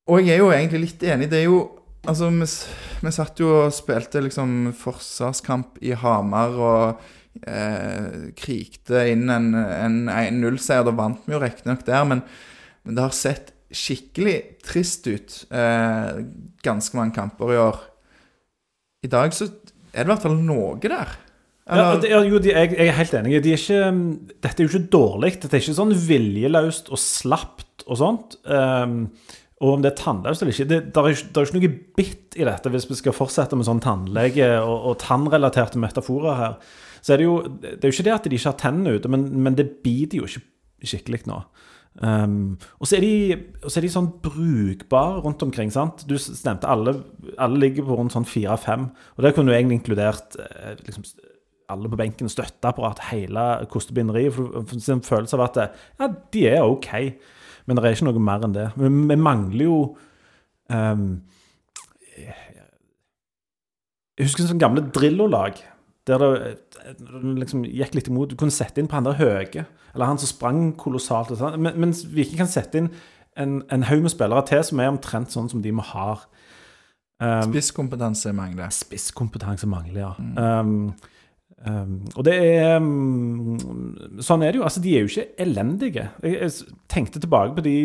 Og jeg er jo egentlig litt enig. Det er jo Altså, vi, vi satt jo og spilte liksom forsvarskamp i Hamar og eh, krikte inn en, en 1-0-seier. Da vant vi jo riktignok der, men, men, det har sett skikkelig trist ut eh, ganske mange kamper i år. I dag så er det i hvert fall noe der. Ja, det, jo, de, jeg, jeg, er helt enig. De er ikke, dette er jo ikke dårlig. Dette er ikke sånn viljeløst og slapt og sånt. Um, og om det er tannløst eller ikke Det, der er, der er ikke noe bitt i dette hvis vi skal fortsette med sånn tannlege- og, og tannrelaterte metaforer her. Så er det jo Det er jo ikke det at de ikke har tennene ute, men, men det biter jo ikke skikkelig nå. Um, og, så er de, og så er de sånn brukbare rundt omkring. sant? Du stemte alle, alle ligger på rundt sånn fire-fem. Og der kunne du egentlig inkludert eh, liksom, alle på benken, støtteapparat, hele kostebinderiet. For, en følelse av at ja, de er OK. Men det er ikke noe mer enn det. Vi, vi mangler jo um, Jeg husker sånne gamle Drillo-lag. Der det, liksom gikk litt imot. Du kunne sette inn på han der høye, eller han som sprang kolossalt. Sånn. Men, mens vi ikke kan sette inn en, en haug med spillere til som er omtrent sånn som de vi har. Um, spisskompetanse mangler. Spisskompetanse mangler, ja. Mm. Um, Um, og det er um, Sånn er det jo. Altså, de er jo ikke elendige. Jeg, jeg, tenkte tilbake på de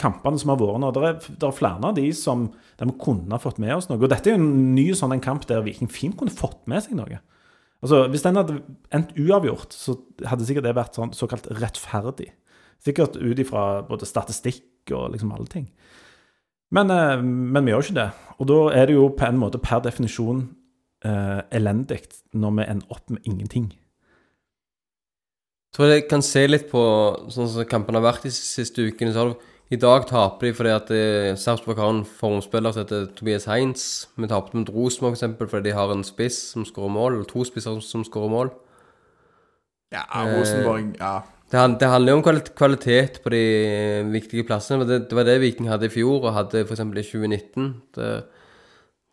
kampene som har vært nå. Det er, er flere av de som der vi kunne fått med oss noe. Og dette er jo en ny sånn en kamp der Viking fint kunne fått med seg noe. Altså, Hvis den hadde endt uavgjort, så hadde sikkert det vært sånn, såkalt rettferdig. Sikkert ut ifra både statistikk og liksom alle ting. Men, uh, men vi gjør ikke det. Og da er det jo på en måte per definisjon uh, elendig når vi ender opp med ingenting. Jeg tror jeg kan se litt på sånn som kampene har vært de siste ukene. så har du I dag taper de fordi at eh, Sarpsborg har en formspiller som heter Tobias Heinz. Vi tapte mot Rosenborg f.eks. fordi de har en spiss som skårer mål, eller to spisser som skårer mål. Ja, Rosenborg, ja. Det, det handler jo om kvalitet på de viktige plassene. Det, det var det Viking hadde i fjor, og hadde f.eks. i 2019. Det,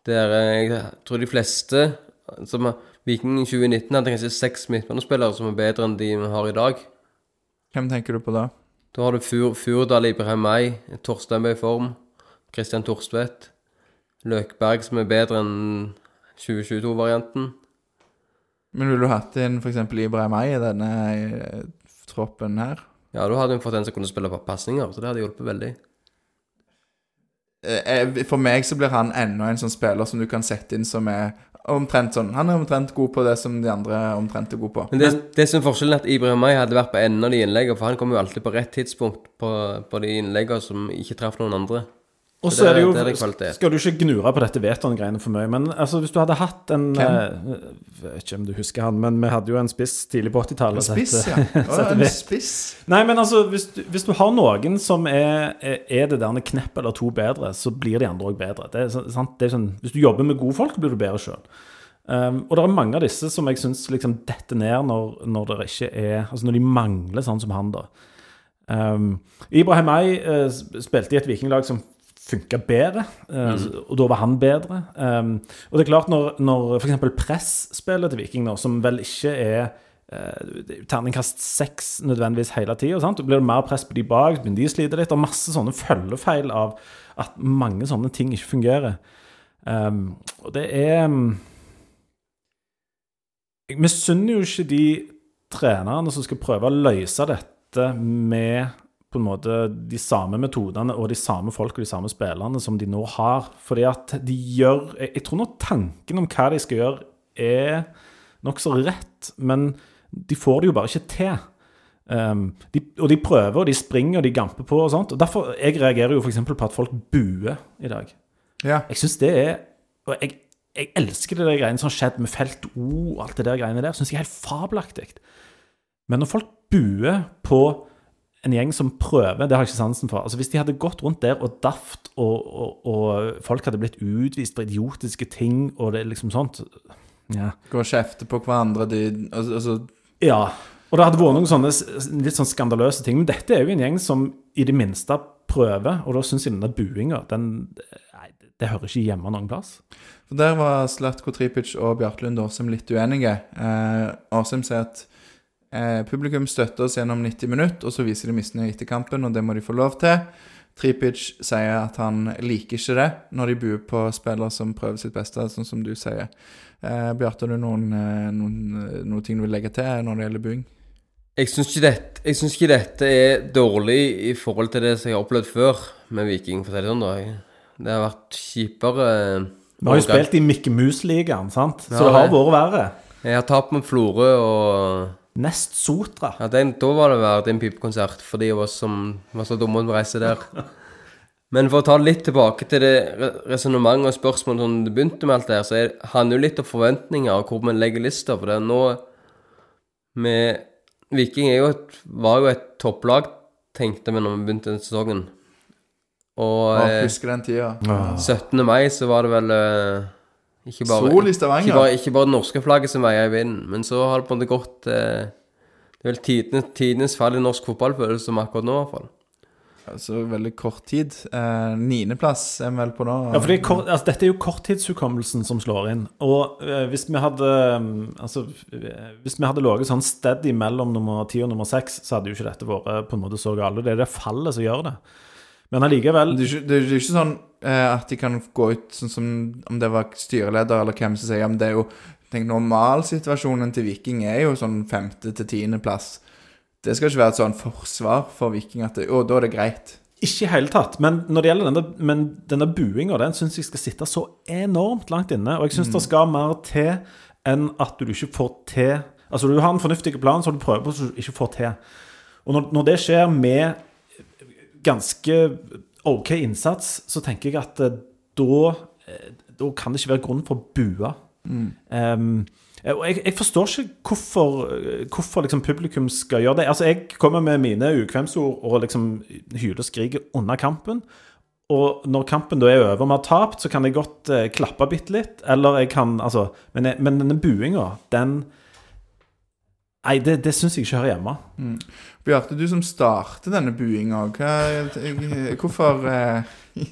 der eh, jeg tror de fleste som Viking i 2019 hadde kanskje seks midtbanespillere som er bedre enn de vi har i dag. Hvem tenker du på da? Da har du Fur, Furdal, Ibrahim May, Torstein i form, Christian Torstvedt, Løkberg som er bedre enn 2022-varianten. Men ville du hatt inn f.eks. Ibrahim May i denne eh, troppen her? Ja, da hadde hun fått en som kunne spille på pasninger, så det hadde hjulpet veldig. Eh, eh, for meg så blir han enda en sånn spiller som du kan sette inn som er omtrent sånn Han er omtrent god på det som de andre omtrent er god på. Men det, det som forskjellen, er at Ibrahim May hadde vært på enden av de innleggene, for han kom jo alltid på rett tidspunkt på, på de innleggene som ikke traff noen andre. Og så er det jo det Skal du ikke gnure på dette Veton-greiene for mye, men altså, hvis du hadde hatt en Hvem? Eh, jeg vet ikke om du husker han, men vi hadde jo en spiss tidlig på 80-tallet. En spiss, ja. (laughs) Oh, en spiss. Nei, men altså, hvis du, hvis du har noen som er, er det der knepp eller to bedre, så blir de andre òg bedre. Det er, sant? Det er sånn, hvis du jobber med gode folk, blir du bedre sjøl. Um, og det er mange av disse som jeg syns liksom detter ned når, når det ikke er Altså når de mangler sånn som han, da. Um, Ibrahim Ay uh, spilte i et vikinglag som funka bedre, mm. og da var han bedre. Um, og det er klart, når, når f.eks. presspillet til Viking, nå, som vel ikke er uh, terningkast seks nødvendigvis hele tida, så blir det mer press på de bak, begynner de å slite litt, og masse sånne følgefeil av at mange sånne ting ikke fungerer. Um, og det er Vi Jeg misunner jo ikke de trenerne som skal prøve å løse dette med på en måte de samme metodene og de samme folk og de samme spillerne som de nå har. Fordi at de gjør Jeg tror nå tanken om hva de skal gjøre, er nokså rett, men de får det jo bare ikke til. Um, de, og de prøver, og de springer, og de gamper på og sånt. Og derfor Jeg reagerer jo f.eks. på at folk buer i dag. Ja. Jeg syns det er Og jeg, jeg elsker det der greiene som har skjedd med Felt O og alt det der greiene der. Syns jeg er helt fabelaktig. Men når folk buer på en gjeng som prøver, det har jeg ikke sansen for. Altså Hvis de hadde gått rundt der og daft, og, og, og folk hadde blitt utvist for idiotiske ting, og det liksom sånt ja. Gå og kjefte på hverandre, de altså, altså Ja. Og det hadde vært noen sånne litt sånn skandaløse ting. Men dette er jo en gjeng som i det minste prøver, og da syns jeg denne buinga den, Det hører ikke hjemme noen plass. For Der var Slatko Tripic og Bjarte Lund litt uenige. Eh, Åsem sier at eh, publikum støtter oss gjennom 90 minutter, og så viser de misnøye etter kampen, og det må de få lov til. Tripic sier at han liker ikke det når de buer på spillere som prøver sitt beste, sånn som du sier. Eh, Bjarte, har du noen, eh, noen, eh, noen ting du vil legge til når det gjelder buing? Jeg syns ikke, ikke dette er dårlig i forhold til det som jeg har opplevd før med Viking. for å si Det sånn da. Det har vært kjipere. Vi har jo spilt i Mikke Mus-ligaen, sant? så Ja, det har vært verre. Jeg har tapt med Florø og Nest Sotra. ja, den, Da var det verdt en pipekonsert for de av oss som var så dumme å reise der. (laughs) Men for å ta litt tilbake til det re- resonnementet og spørsmålet som det begynte med alt det her, så er, handler jo litt om forventninger og hvor vi legger lista. For det er nå med Viking er jo et, var jo et topplag, tenkte vi når vi begynte den sesongen. Og Å, eh, husker den tida. 17. mai så var det vel eh, ikke bare Sol i ikke bare, ikke bare det norske flagget som veier i vinden, men så har det på en måte gått eh, Det er vel tidenes, tidenes fall i norsk fotball, føles som akkurat nå, i hvert fall. Altså veldig kort tid. Eh, Niendeplass er vi vel på nå. Ja, for det er kort, altså, Dette er jo korttidshukommelsen som slår inn. Og eh, hvis vi hadde mm, Altså, eh, hvis vi hadde ligget sånn steady mellom nummer ti og nummer seks, så hadde jo ikke dette vært på en måte så galt. Det er det fallet som gjør det. Men allikevel Det er, ikke, det er ikke sånn eh, at de kan gå ut sånn som om det var styreleder eller hvem som sier Men det er jo tenk, Normalsituasjonen til Viking er jo sånn femte til tiendeplass. Det skal ikke være et sånn forsvar for Viking at det, å, da er det greit. Ikke i hele tatt. Men når det gjelder denne, men denne buinga, den syns jeg skal sitte så enormt langt inne. Og jeg syns det skal mer til enn at du ikke får til Altså, du har en fornuftig plan som du prøver på, som du ikke får til. Og når, når det skjer med ganske OK innsats, så tenker jeg at eh, da eh, Da kan det ikke være grunn for å bue. Um, og jeg, jeg forstår ikke hvorfor, hvorfor liksom publikum skal gjøre det. Altså, Jeg kommer med mine ukvemsord og liksom hyler og skriker under kampen. Og når kampen da er over og vi har tapt, så kan jeg godt eh, klappe bitte litt. Eller jeg kan Altså Men, men denne buinga, den Nei, det, det syns jeg ikke hører hjemme. Bjarte, du som starter denne buinga, hvorfor eh, (laughs)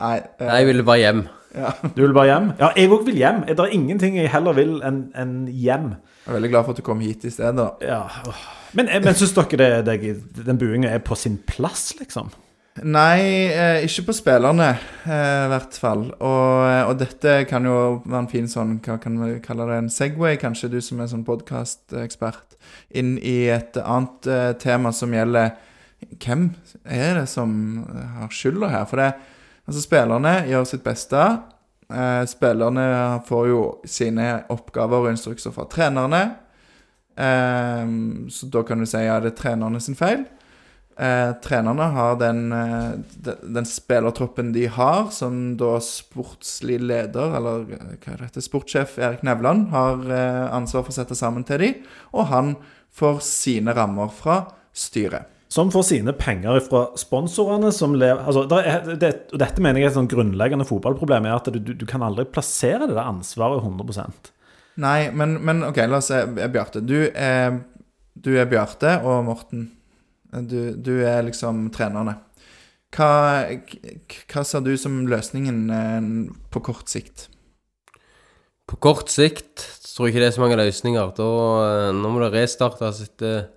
Nei. eh, Jeg ville bare hjem. ja. Du vil bare hjem? Ja, jeg òg vil hjem. Det er ingenting jeg heller vil enn en hjem. Jeg er veldig glad for at du kom hit i stedet. da. Ja. Men, men syns dere det, det, den buinga er på sin plass, liksom? Nei, eh, ikke på spillerne, eh, i hvert fall. Og, eh, og dette kan jo være en fin sånn, hva kan vi kalle det, en Segway, kanskje, du som er sånn podkastekspert, inn i et annet eh, tema som gjelder hvem er det som har skylda her? For det, altså spillerne gjør sitt beste. Eh, spillerne får jo sine oppgaver og instrukser fra trenerne. Eh, så da kan du si ja, det er trenerne sin feil. Eh, trenerne har den, eh, den spillertroppen de har, som da sportslig leder, eller eh, hva er dette, sportssjef Erik Nevland har ansvar for å sette sammen til de, og han får sine rammer fra styret. Som får sine penger fra sponsorene som lever altså, er, det, og Dette mener jeg er et sånn grunnleggende fotballproblem, er at du, du, kan aldri plassere det der ansvaret 100% Nei, men, men OK, la oss se. Bjarte. Du er, du er Bjarte og Morten. Du, du er liksom trenerne. Hva, hva ser du som løsningen eh, på kort sikt? På kort sikt tror jeg ikke det er så mange løsninger. Da, eh, nå må det restartes etter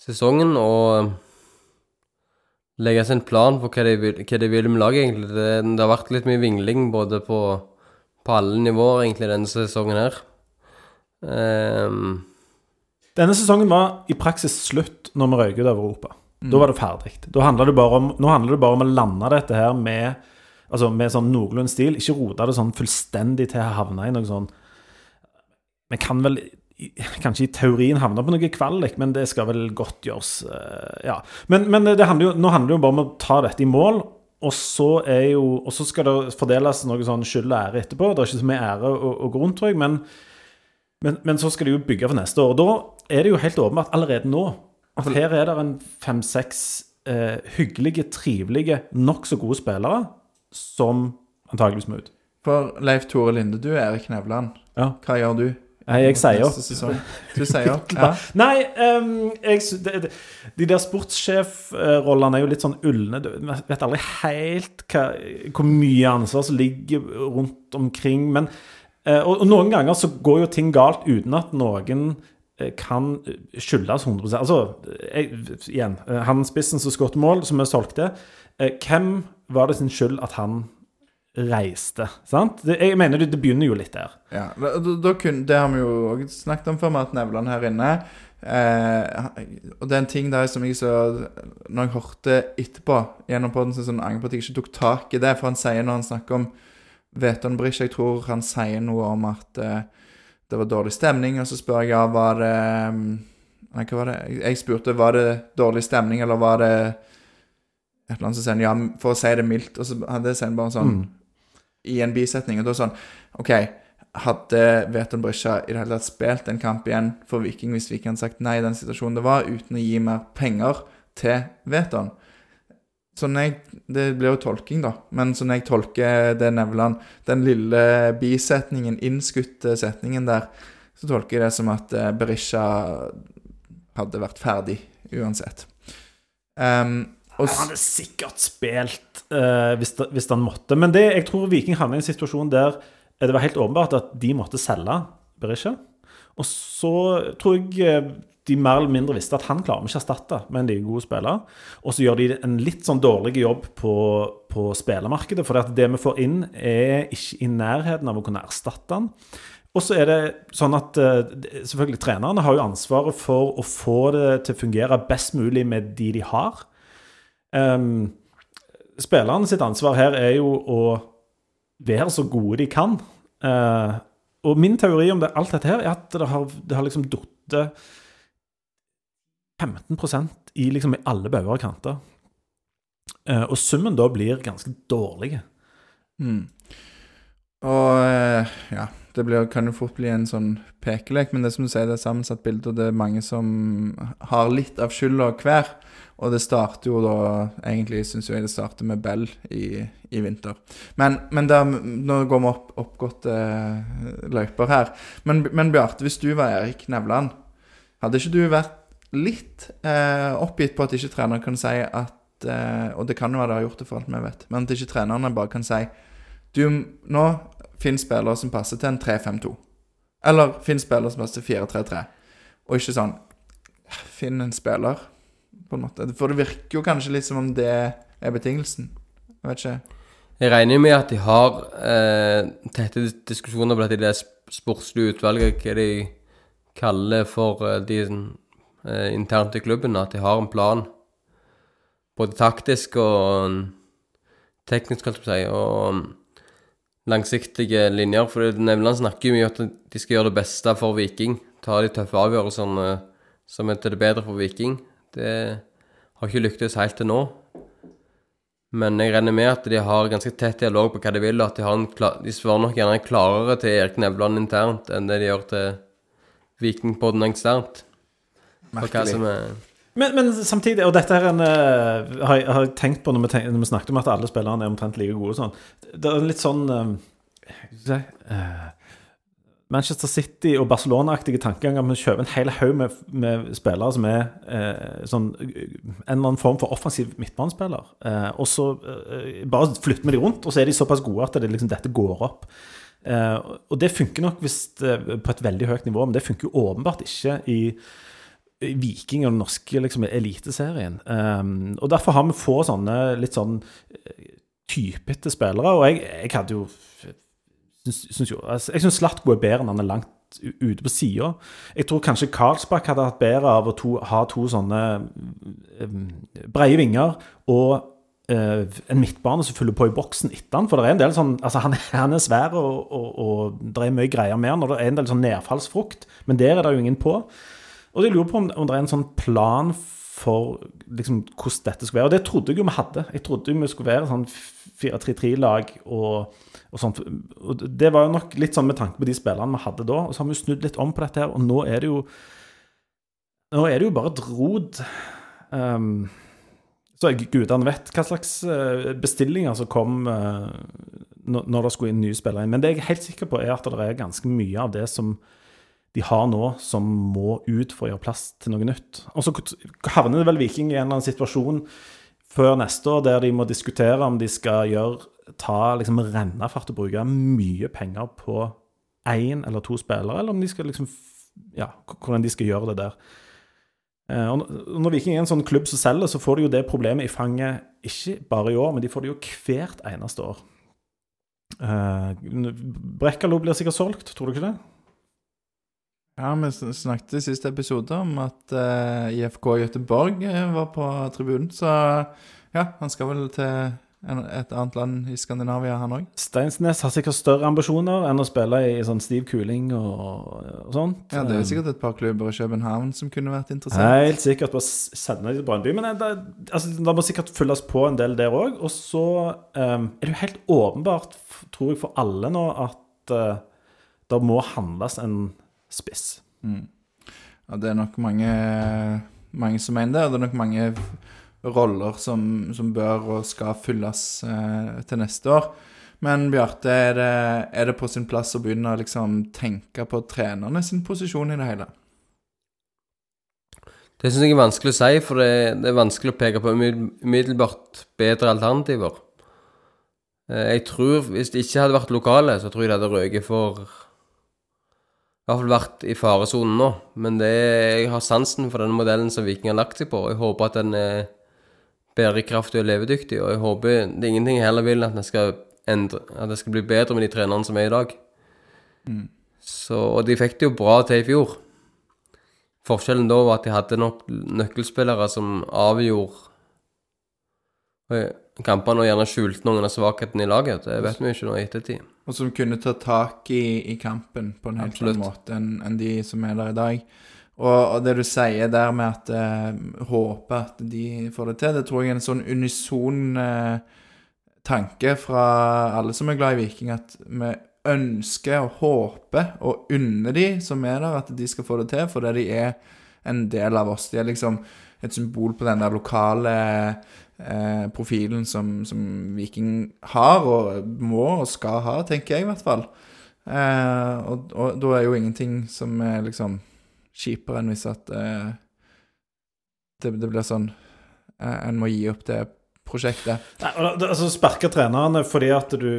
sesongen og eh, legges en plan for hva de vil, hva med laget, egentlig. Det, det har vært litt mye vingling både på, på alle nivåer, egentlig, denne sesongen her. Ehm, Denne sesongen var i praksis slutt når vi røyk ut av Europa. Da var det ferdig. Nå handler det bare om å lande dette her med, altså med sånn noenlunde stil. Ikke rote det sånn fullstendig til å havne i noe sånn Vi kan vel kanskje i teorien havne på noe kvalik, men det skal vel godt gjøres. eh, ja. Men, men handler jo, nå handler det jo bare om å ta dette i mål. Og så, jo, og så skal det fordeles noe sånn skyld og ære etterpå. Det er ikke så mye ære å gå rundt, tror jeg. Men, men, men så skal de jo bygge for neste år. Og da er det jo helt åpenbart allerede nå at her er det en fem-seks eh, hyggelige, trivelige, nokså gode spillere som antageligvis må ut. For Leif Tore Linde, du er Erik Nevland. Ja. Hva gjør du Nei, jeg sier opp. Du sier (laughs) opp? Ja. Nei, um, jeg, det, de der sportssjefrollene er jo litt sånn ulne. Du vet aldri helt hva, hvor mye ansvar som ligger rundt omkring. Men, og, og noen ganger så går jo ting galt uten at noen eh, kan skyldes 100 Altså, jeg, igjen, eh, han spissen som skåret mål, som vi solgte, eh, hvem var det sin skyld at han reiste? Sant? Jeg mener det, begynner jo litt der. Ja, da, da, kun, Det har vi jo også snakket om før, med at Nevland her inne eh, Og det er en ting der som jeg så Når jeg hørte etterpå gjennom poden, så sånn på at jeg ikke tok tak i det. For han sier når han snakker om Veton Brish, jeg tror han sier noe om at uh, det var dårlig stemning, og så spør jeg ja, var det mm, Nei, hva var det? Jeg- spurte var det dårlig stemning, eller var det et eller annet, som sier ja, for å si det mildt. Og så hadde jeg bare sånn Mm. i en bisetning. Og da sånn OK, hadde Veton Brysja i det hele tatt spilt en kamp igjen for Viking hvis Viking hadde sagt nei i den situasjonen det var, uten å gi mer penger til Veton? Sånn jeg, Det blir jo tolking, da. Men sånn jeg tolker det Nevland Den lille bisetningen, innskutte setningen der, så tolker jeg det som at eh, Berisha hadde vært ferdig uansett. Um, og Han hadde sikkert spilt uh, hvis, hvis han måtte. Men det, jeg tror Viking havnet i en situasjon der eh, det var helt åpenbart at de måtte selge Berisha. Og så tror jeg de mer eller mindre visste at han klarer vi ikke å erstatte med en like god spiller. Og så gjør de en litt sånn dårlig jobb på, på spillermarkedet. For det vi får inn, er ikke i nærheten av å kunne erstatte han. Og så er det sånn at eh, selvfølgelig trenerne har jo ansvaret for å få det til å fungere best mulig med de de har. Um, spillerne sitt ansvar her er jo å være så gode de kan. Uh, og min teori om det, alt dette her er at det har, det har liksom datt 15% i liksom i alle bauger og kanter. Eh, og summen da blir ganske dårlig. Mm. Og eh, ja, det blir, kan jo fort bli en sånn pekelek, men det som du sier, det er sammensatt bilde, og det er mange som har litt av skylda hver. Og det starter jo da Egentlig syns jeg det starter med Bell i, i vinter. Men, men der, nå går vi opp oppgåtte eh, løyper her. Men, men Bjarte, hvis du var Erik Nevland, hadde ikke du vært litt eh, oppgitt på at ikke treneren kan si at eh, Og det kan jo være det har gjort det for alt vi vet, men at ikke trenerne bare kan si Du, nå finn spillere som passer til en 3-5-2. Eller finn spillere som passer til 4-3-3. Og ikke sånn Finn en spiller, på en måte. For det virker jo kanskje litt som om det er betingelsen. Jeg vet ikke. Jeg regner med at de har eh, tette diskusjoner i det sp- sportslige utvalget, hva de kaller for eh, de eh, internt i klubben, at de har en plan. Både taktisk og mm, teknisk, holdt jeg si, og mm, langsiktige linjer. For Nevland snakker jo mye om at de skal gjøre det beste for Viking. Ta de tøffe avgjørelsene eh, som er til det bedre for Viking. Det har ikke lyktes helt til nå. Men jeg regner med at de har ganske tett dialog på hva de vil, og at de, har en kla- de svarer nok gjerne klarere til Erik Nevland internt enn det de gjør til Vikingpodden eksternt. Merkelig. som er Men, men samtidig, og dette her er en, uh, har, jeg, har jeg tenkt på når vi, tenk, når vi snakket om at alle spillerne er omtrent like gode og sånn. Det er litt sånn uh, eh, Manchester City og Barcelona-aktige tankeganger med å kjøpe en hel haug med, med spillere som er eh, sånn, en eller annen form for offensiv midtbanespiller. Eh, og så eh, bare flytter vi de rundt, og så er de såpass gode at det, liksom, dette går opp. Eh, og det funker nok hvis det, på et veldig høyt nivå, men det funker jo åpenbart ikke i Viking og den norske liksom, eliteserien. Um, og derfor har vi få sånne litt sånn eh, typete spillere. Og jeg, jeg hadde jo syns jo, altså, Jeg syns Slatko er bedre enn han er langt ute på sida. Jeg tror kanskje Karlsbakk hadde hatt bedre av å to, ha to sånne um, breie vinger og uh, en midtbane som fyller på i boksen etter han. For det er en del sånn Altså, han, (laughs) han er svær, og, og, og det er mye greier med han. Og det er en del sånn nedfallsfrukt, men der er det jo ingen på. Og jeg lurer på om, om det er en sånn plan for liksom, hvordan dette skulle være. Og det trodde jeg jo vi hadde. Jeg trodde vi skulle være sånn 4-3-3-lag og, og sånt. Og det var jo nok litt sånn med tanke på de spillerne vi hadde da. Og så har vi jo snudd litt om på dette her, og nå er det jo Nå er det jo bare et rod. Um, så gudene vet hva slags eh, bestillinger som kom uh, når det skulle inn nye spillere. Men det jeg er helt sikker på, er at det er ganske mye av det som de har nå, som må ut for å gjøre plass til noe nytt. Og så havner det vel Viking i en eller annen situasjon før neste år der de må diskutere om de skal gjøre, ta liksom rennefart og bruke mye penger på én eller to spillere, eller om de skal liksom Ja, hvordan de skal gjøre det der. Eh, og når Viking er en sånn klubb som selger, så får de jo det problemet i fanget ikke bare i år, men de får det jo hvert eneste år. Uh, Brekkalo blir sikkert solgt, tror du ikke det? Ja, vi snakket i siste episode om at uh, IFK Gøteborg eh, var på tribunen, så ja, han skal vel til en, et annet land i Skandinavia, han òg. Steinsnes har sikkert større ambisjoner enn å spille i sånn stiv kuling og, og sånt. Ja, det er jo sikkert et par klubber i København som kunne vært interessert. Helt sikkert bare sende dem til Brønnby. Men det, altså, det må sikkert fylles på en del der òg. Og så um, er det jo helt åpenbart, tror jeg, for alle nå at uh, det må handles en spiss. Ja, det er nok mange, mange som mener det, og det er nok mange roller som, som bør og skal fylles eh, til neste år. Men Bjarte, er det, er det på sin plass å begynne å liksom tenke på trenerne sin posisjon i det hele? Det syns jeg er vanskelig å si, for det, det er vanskelig å peke på umiddel- umiddelbart bedre alternativer. Eh, Jeg tror, hvis det ikke hadde vært lokale, så tror jeg det hadde røket for I hvert fall vært i faresonen nå. Men det, jeg har sansen for den modellen som Viking har lagt seg på. Jeg håper at den er bærekraftig og levedyktig. Og jeg håper det er ingenting jeg heller vil at skal, endre, at det skal bli bedre med de trenerne som er i dag. Så, og de fikk det jo bra til i fjor. Forskjellen da var at de hadde nok nøkkelspillere som avgjorde eh, kampene og gjerne skjulte noen av svakhetene i laget. Det vet vi jo ikke nå i ettertid. Og som kunne ta tak i, i kampen på en helt Absolutt. annen måte enn en de som er der i dag. Og, og det du sier der med at uh, håpe at de får det til, det tror jeg er en sånn unison uh, tanke fra alle som er glad i Viking, at vi ønsker og håper og unner de som er der, at de skal få det til, fordi de er en del av oss. De er liksom et symbol på den der lokale eh, profilen som, som Viking har, og må og skal ha, tenker jeg i hvert fall. Eh, og, og da er jo ingenting som er liksom kjipere enn hvis at eh, det, det blir sånn eh, En må gi opp det prosjektet. Nei, altså Sparke trenerne fordi at du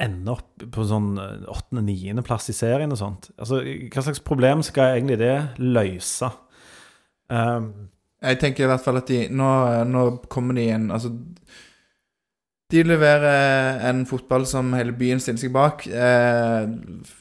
ender opp på sånn åttende-niendeplass i serien og sånt. Altså, Hva slags problem skal egentlig det løse? Um, Jeg tenker i hvert fall at de Nå, nå kommer de inn Altså De leverer en fotball som hele byen stiller seg bak. Eh,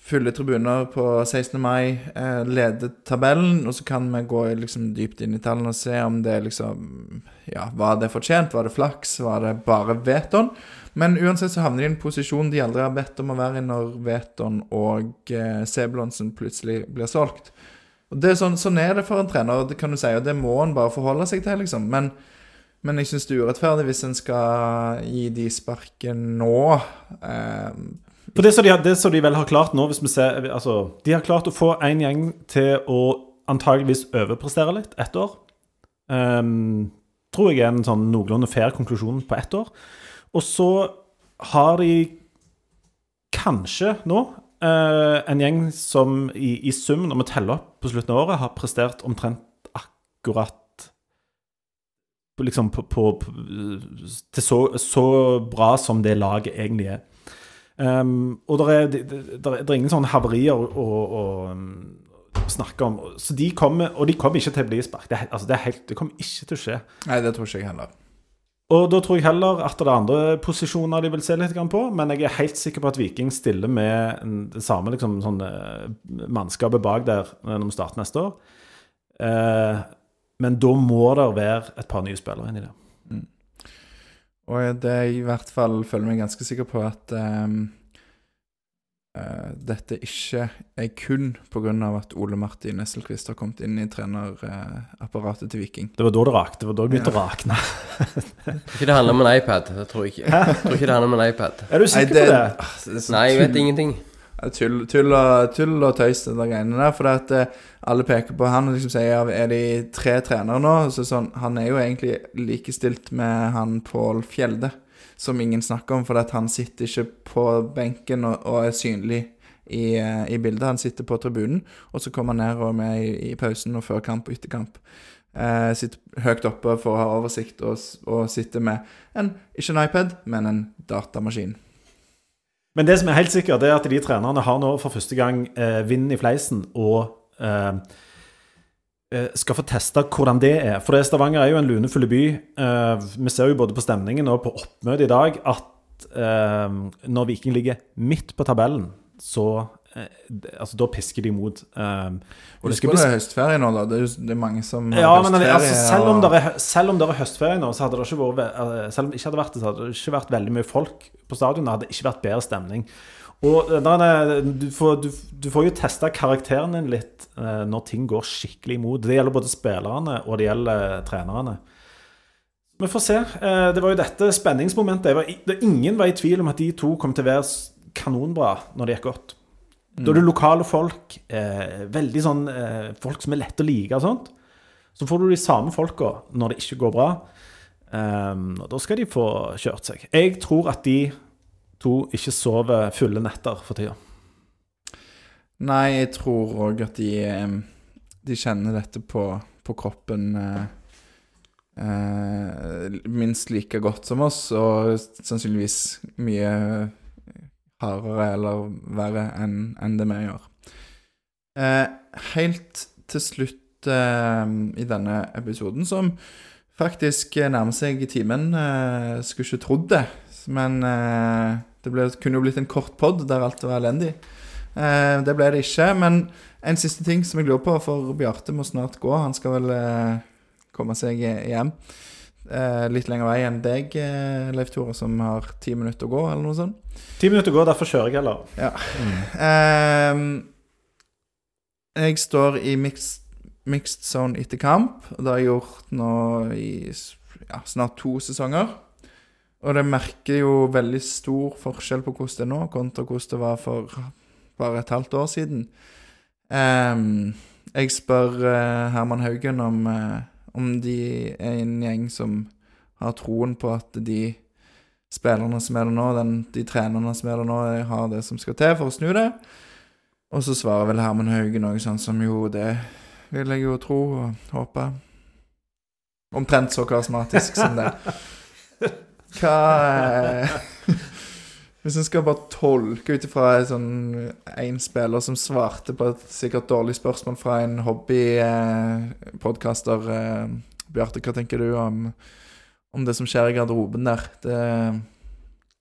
fulle tribuner på 16. mai. Eh, leder tabellen. Og så kan vi gå liksom dypt inn i tallene og se om det liksom Ja, var det fortjent? Var det flaks? Var det bare Veton? Men uansett så havner de i en posisjon de aldri har bedt om å være i når Veton og eh, plutselig blir solgt. Det er sånn, sånn er det for en trener, det kan du si, og det må en bare forholde seg til, liksom. Men, men jeg syns det er urettferdig hvis en skal gi de sparken nå. Eh, For det som, de, de vel har klart nå, hvis vi ser altså, De har klart å få en gjeng til å antageligvis overprestere litt ett år. Um, tror jeg er en sånn noenlunde fair konklusjon på ett år. Og så har de kanskje nå eh, en gjeng som i, i sum, når vi teller opp på slutten av året, har prestert omtrent akkurat liksom på, på, på, til så, så bra som det laget egentlig er. Um, og det er, er- ingen sånne havarier å, å, å snakke om. Så de kommer, og de kommer ikke til å bli sparket. Det, altså det, det kommer ikke til å skje. nei, det tror ikke jeg heller. Og da tror jeg heller at det er andre posisjoner de vil se litt på, men jeg er helt sikker på at Viking stiller med det samme liksom, sånn, eh, mannskapet bak der når vi starter neste år. Eh, men da må det være et par nye spillere inn i det. Mm. Og det jeg i hvert fall føler meg ganske sikker på at eh, dette ikke er kun pga. at Ole Martin Nesselquist har kommet inn i trenerapparatet til Viking. Det var da det rakte. Det var da det begynte å rakne. Jeg (laughs) tror ikke det handler om en iPad. Det tror jeg ikke. Jeg tror ikke det handler om en iPad. Er du sikker på det? på det Nei, jeg vet tull- ingenting. Tull, tull, og, tull og tøys, det der greiene der. For at eh, alle peker på han og liksom sier ja, er de tre trenere nå? Så sånn, han er jo egentlig likestilt med han Pål Fjelde, som ingen snakker om, for at han sitter ikke på benken og, og er synlig i, eh, i bildet. Han sitter på tribunen, og så kommer han ned og med i, i pausen og før kamp og etter kamp. Eh, sitter høyt oppe for å ha oversikt, og, og sitter med en, ikke en iPad, men en datamaskin. Men det som er helt sikkert, er at de trenerne har nå for første gang eh, vind i fleisen og eh, skal få teste hvordan det er. For det Stavanger er jo en lunefull by. Eh, vi ser jo både på stemningen og på oppmøtet i dag at eh, når Viking ligger midt på tabellen, så eh, Altså, da pisker de imot. Eh, Og det er skal bli høstferie nå, da. Det er, jo, det er mange som har høstferie. men altså, selv, om det er, selv om det er høstferie nå, så hadde det ikke vært eh, Selv om det ikke hadde vært det, så hadde det ikke vært veldig mye folk på stadion. Det hadde ikke vært bedre stemning. Og nei, der er du, får, du, du får jo testa karakteren din litt eh, når ting går skikkelig imot. Det gjelder både spillerne og det gjelder eh, trenerne. Vi får se. Eh, det var jo dette spenningsmomentet. Var, det, ingen var i tvil om at de to kom til å være kanonbra når det gikk godt. Da er det lokale folk, eh, veldig sånn eh, folk som er lette å like og sånt. Så får du de samme folka når det ikke går bra. Um, og da skal de få kjørt seg. Jeg tror at de to ikke sover fulle netter for tida. Nei, jeg tror òg at de, de kjenner dette på, på kroppen eh, eh, minst like godt som oss, og sannsynligvis mye hardere eller verre enn en det vi gjør. Eh, helt til slutt eh, i denne episoden, som faktisk nærmer seg timen eh, Skulle ikke trodd det, men eh, det ble, kunne jo blitt en kort pod der alt var elendig. Eh, det ble det ikke. Men en siste ting som jeg lurer på, for Bjarte må snart gå. Han skal vel eh, komme seg hjem. Eh, litt lengre vei enn deg, eh, Leif Tore, som har ti minutter å gå, eller noe sånt. Ti minutter å gå, derfor kjører jeg heller. Ja. Ehm, jeg står i mixed, mixed zone etter kamp, og det har jeg gjort nå i ja, snart to sesonger. Og det merker jo veldig stor forskjell på hvordan det er nå, kontra hvordan det var for bare et halvt år siden. Um, jeg spør uh, Herman Haugen om, uh, om de er en gjeng som har troen på at de spillerne som er der nå, den, de trenerne som er der nå, har det som skal til for å snu det. Og så svarer vel Herman Haugen noe sånn som jo, det vil jeg jo tro og håpe. Omtrent så karismatisk som det. (laughs) Hva er... (laughs) Hvis en skal bare tolke ut ifra en sånn én spiller som svarte på et sikkert dårlig spørsmål fra en hobbypodkaster eh, Bjarte, hva tenker du om, om det som skjer i garderoben der? Det,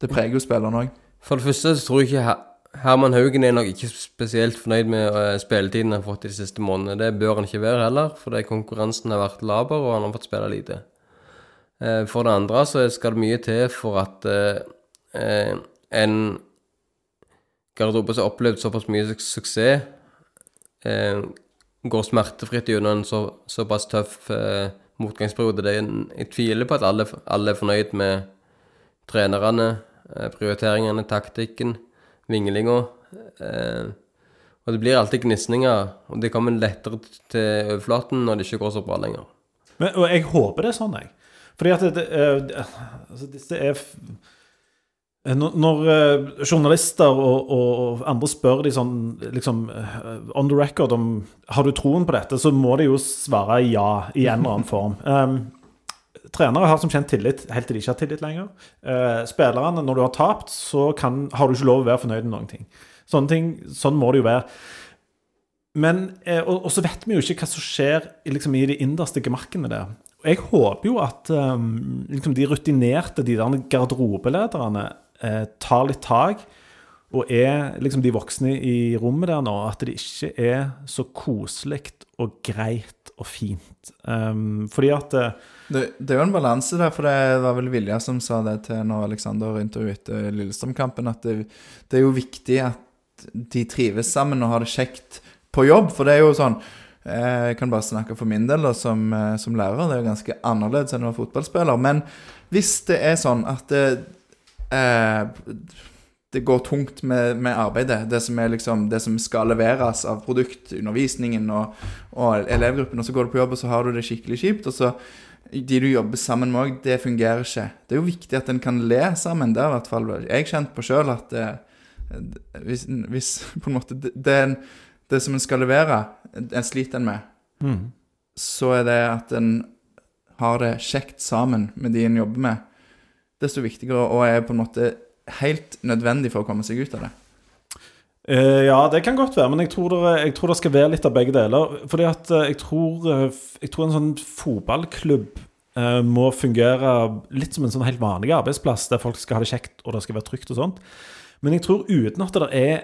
det preger jo spilleren òg. For det første så tror jeg ikke Herman Haugen er nok ikke spesielt fornøyd med eh, spilletiden han har fått de siste månedene. Det bør han ikke være heller, fordi konkurransen har vært laber, og han har fått spille lite. Eh, For det andre så skal det mye til for at eh, eh, en garderobe som har opplevd såpass mye suk- suksess, eh, går smertefritt gjennom en så, såpass tøff eh, motgangsperiode. Det er en, jeg tviler på at alle, alle er fornøyd med trenerne, eh, prioriteringene, taktikken, vinglinga. Og det blir alltid gnisninger, og det kommer lettere til overflaten når det ikke går så bra lenger. Men, og jeg håper det er sånn, jeg. Fordi at det, det, eh, altså disse er eh, Når, eh, journalister og, og, andre spør de sånn liksom eh, on the record om har du troen på dette, så må de jo svare ja i en eller annen form. Um, (laughs) trenere har som kjent tillit helt til de ikke har tillit lenger. Uh, spillerne, når du har tapt, så kan, har du ikke lov å være fornøyd med noen ting. Ting, Sånn må det jo være. Men, eh, og, og så vet vi jo ikke hva som skjer liksom, i de innerste gemakkene der. Jeg håper jo at um, liksom, de rutinerte, de der garderobelederne, eh, tar litt tak. Og er liksom de voksne i rommet der nå, at det ikke er så koselig og greit og fint. Um, fordi at eh, Det, det er jo en balanse der, for det var vel Vilja som sa det til når Alexander intervjuet eh, Lillestrøm-kampen, at det, det er jo viktig at de trives sammen og har det kjekt på jobb. For det er jo sånn Jeg kan bare snakke for min del da, som, eh, som lærer. Det er jo ganske annerledes enn å være fotballspiller. Men hvis det er sånn at det, eh, det går tungt med, med arbeidet, det som, er liksom, det som skal leveres av produkt, undervisningen og, og elevgruppen, og så går du på jobb, og så har du det skikkelig kjipt. og så de du jobber sammen med òg, det fungerer ikke. Det er jo viktig at en kan le sammen. Det har i hvert fall jeg kjent på sjøl, at det, hvis, hvis på en måte det, det, en- det som en skal levere, en sliter en med, Mm. så er det at en har det kjekt sammen med de en jobber med, desto viktigere og er på en måte helt nødvendig for å komme seg ut av det. Uh, ja, det kan godt være, men jeg tror, det, jeg tror det skal være litt av begge deler. Fordi at uh, jeg tror, uh, jeg tror en sånn fotballklubb må fungere litt som en sånn helt vanlig arbeidsplass, der folk skal ha det kjekt og det skal være trygt og sånt. Men jeg tror uten at det er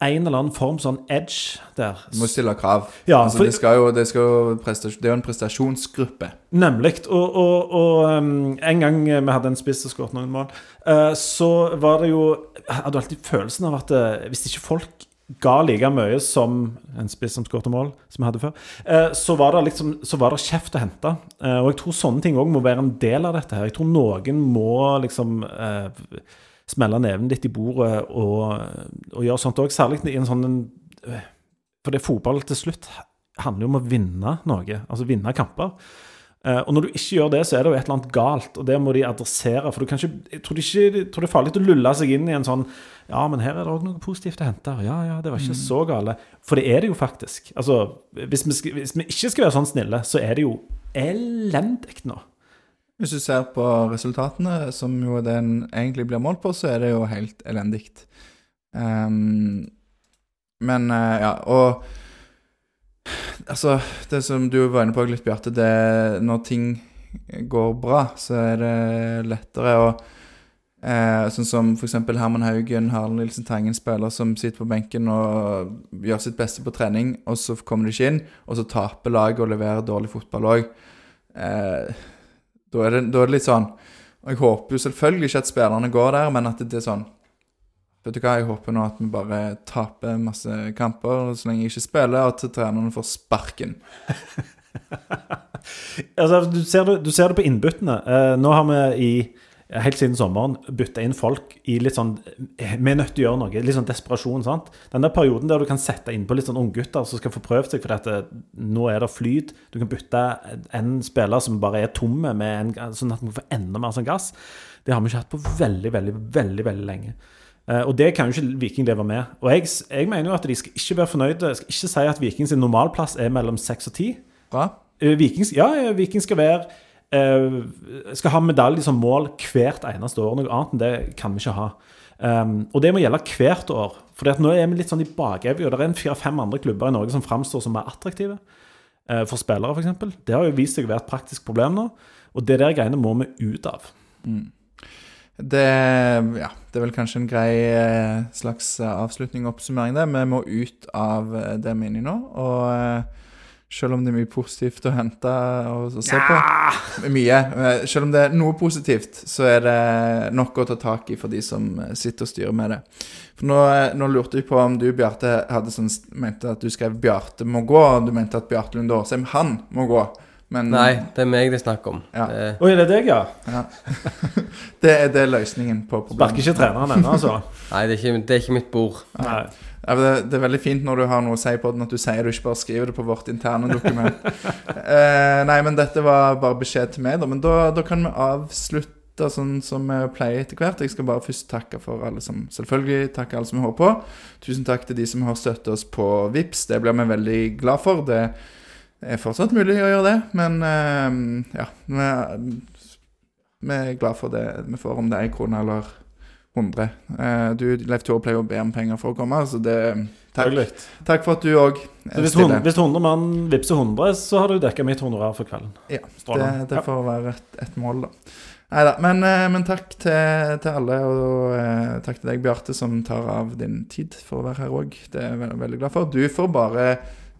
en eller annen form sånn edge der. Du må stille krav. Ja, altså, for- det, skal jo, det, skal jo det er jo en prestasjonsgruppe. Nemlig. Og, og, og um, en gang vi hadde en spiss som skåret noen mål, uh, så var det jo Jeg hadde alltid følelsen av at uh, hvis ikke folk ga like mye som en spiss som skåret mål, som jeg hadde før, eh, så var det liksom Så var det kjeft å hente. Og jeg tror sånne ting òg må være en del av dette her. Jeg tror noen må liksom smelle neven litt i bordet og, og gjøre sånt òg. Særlig i en sånn en, eh, For det fotball til slutt handler jo om å vinne noe. Altså vinne kamper. Eh, og når du ikke gjør det, så er det jo et eller annet galt, og det må de adressere. For du kan ikke, jeg tror, ikke, jeg tror det er farlig å lulle seg inn i en sånn Ja, men her er det òg noe positivt å hente. Ja, ja, det var ikke så gale. For det er det jo faktisk. Altså, hvis vi, hvis vi ikke skal være sånn snille, så er det jo elendig nå. Hvis du ser på resultatene, som jo det en egentlig blir målt på, så er det jo helt elendig. Um, men eh, ja, og Altså, det som du var inne på litt, Bjarte, det er når ting går bra, så er det lettere å eh, Sånn som f.eks. Herman Haugen, Harald Nilsen Tangen, spiller som sitter på benken og gjør sitt beste på trening, og så kommer de ikke inn, og så taper laget og leverer dårlig fotball òg. Eh, da er, det, da er det litt sånn Og jeg håper jo selvfølgelig ikke at spillerne går der, men at det, er sånn Vet du hva, jeg håper nå at vi bare taper masse kamper så lenge jeg ikke spiller, og at trenerne får sparken. (laughs) Altså, du, ser det, du ser det på innbyttene. Uh, nå har vi i Helt siden sommeren bytta inn folk i litt sånn Vi er nødt til å gjøre noe. Litt sånn desperasjon. sant? Den der perioden der du kan sette innpå litt sånn unggutter som skal få prøvd seg fordi at det, nå er det flyt. Du kan bytte en spiller som bare er tomme, med en, sånn at vi får enda mer sånn gass. Det har vi ikke hatt på veldig, veldig, veldig veldig lenge. Eh, og det kan jo ikke Viking leve med. Og jeg, jeg mener jo at de skal ikke være fornøyde. Jeg skal ikke si at Vikings normalplass er mellom seks og ti. Bra? Eh, ja, Viking skal være eh, Skal ha medalje som mål hvert eneste år. Noe annet enn det kan vi ikke ha. Um, og det må gjelde hvert år. For nå er vi litt sånn i bakevja. Det er en fire-fem andre klubber i Norge som framstår som mer attraktive eh, for spillere, f.eks. Det har jo vist seg å være et praktisk problem nå. Og det der greiene må vi ut av. Det, ja, det er vel kanskje en grei eh, slags eh, avslutning og oppsummering, det. Vi må ut av eh, det vi er inne i nå. Og eh, selv om det er mye positivt å hente og se på Mye. eh, Selv om det er noe positivt, så er det nok å ta tak i for de som eh, sitter og styrer med det. For nå, eh, nå lurte jeg på om du, Bjarte, hadde sånn, mente at du skrev 'Bjarte må gå', og du mente at Bjarte Lunde Årsheim, han må gå. Men Nei, det er meg det er snakk om. Ja. Det, Oi, er deg, ja? ja. (laughs) det, er, det er løsningen på problemet. Sparker ikke treneren ennå, altså? nei, det er, ikke, det er ikke mitt bord. Nei. Ja, det, det er veldig fint når du har noe å si på den, at du sier det, ikke bare skriver det på vårt interne dokument. (laughs) eh, nei, men dette var bare beskjed til meg, da. Men da, da kan vi avslutte sånn som vi pleier etter hvert. Jeg skal bare først takke for alle som Selvfølgelig takke alle som hører på. Tusen takk til de som har støttet oss på VIPS. Det blir vi veldig glad for. Det er fortsatt mulig å gjøre det, men eh, ja. Vi, vi er glad for det vi får, om det er en krone eller 100. Eh, du, Leif Tore pleier å be om penger for å komme, så det Takk, takk for at du òg stiller. hvis, hvis 100 mann vippser 100, så har du dekka mitt honorar for kvelden. Ja, det, det får være et, et mål, da. Nei da. Men, eh, men takk til, til alle, og eh, takk til deg, Bjarte, som tar av din tid for å være her òg. Det er jeg veldig, veldig glad for. Du får bare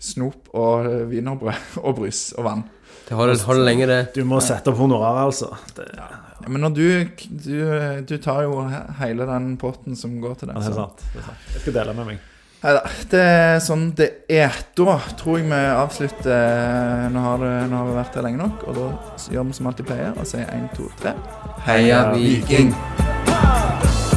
snop og eh, wienerbrød og brus og vann. Det holder, holder lenge, det. Du må sette opp honorar, altså. Det, ja, Ja, men når du, du Du tar jo hele den potten som går til det. det er sant. Det er sant. Jeg skal dele med meg. Neida, det er sånn det er. Da tror jeg vi avslutter Nå har, det, nå har vi vært her lenge nok, og da gjør vi som alltid pleier og sier én, to, tre. Heia Viking! Viking!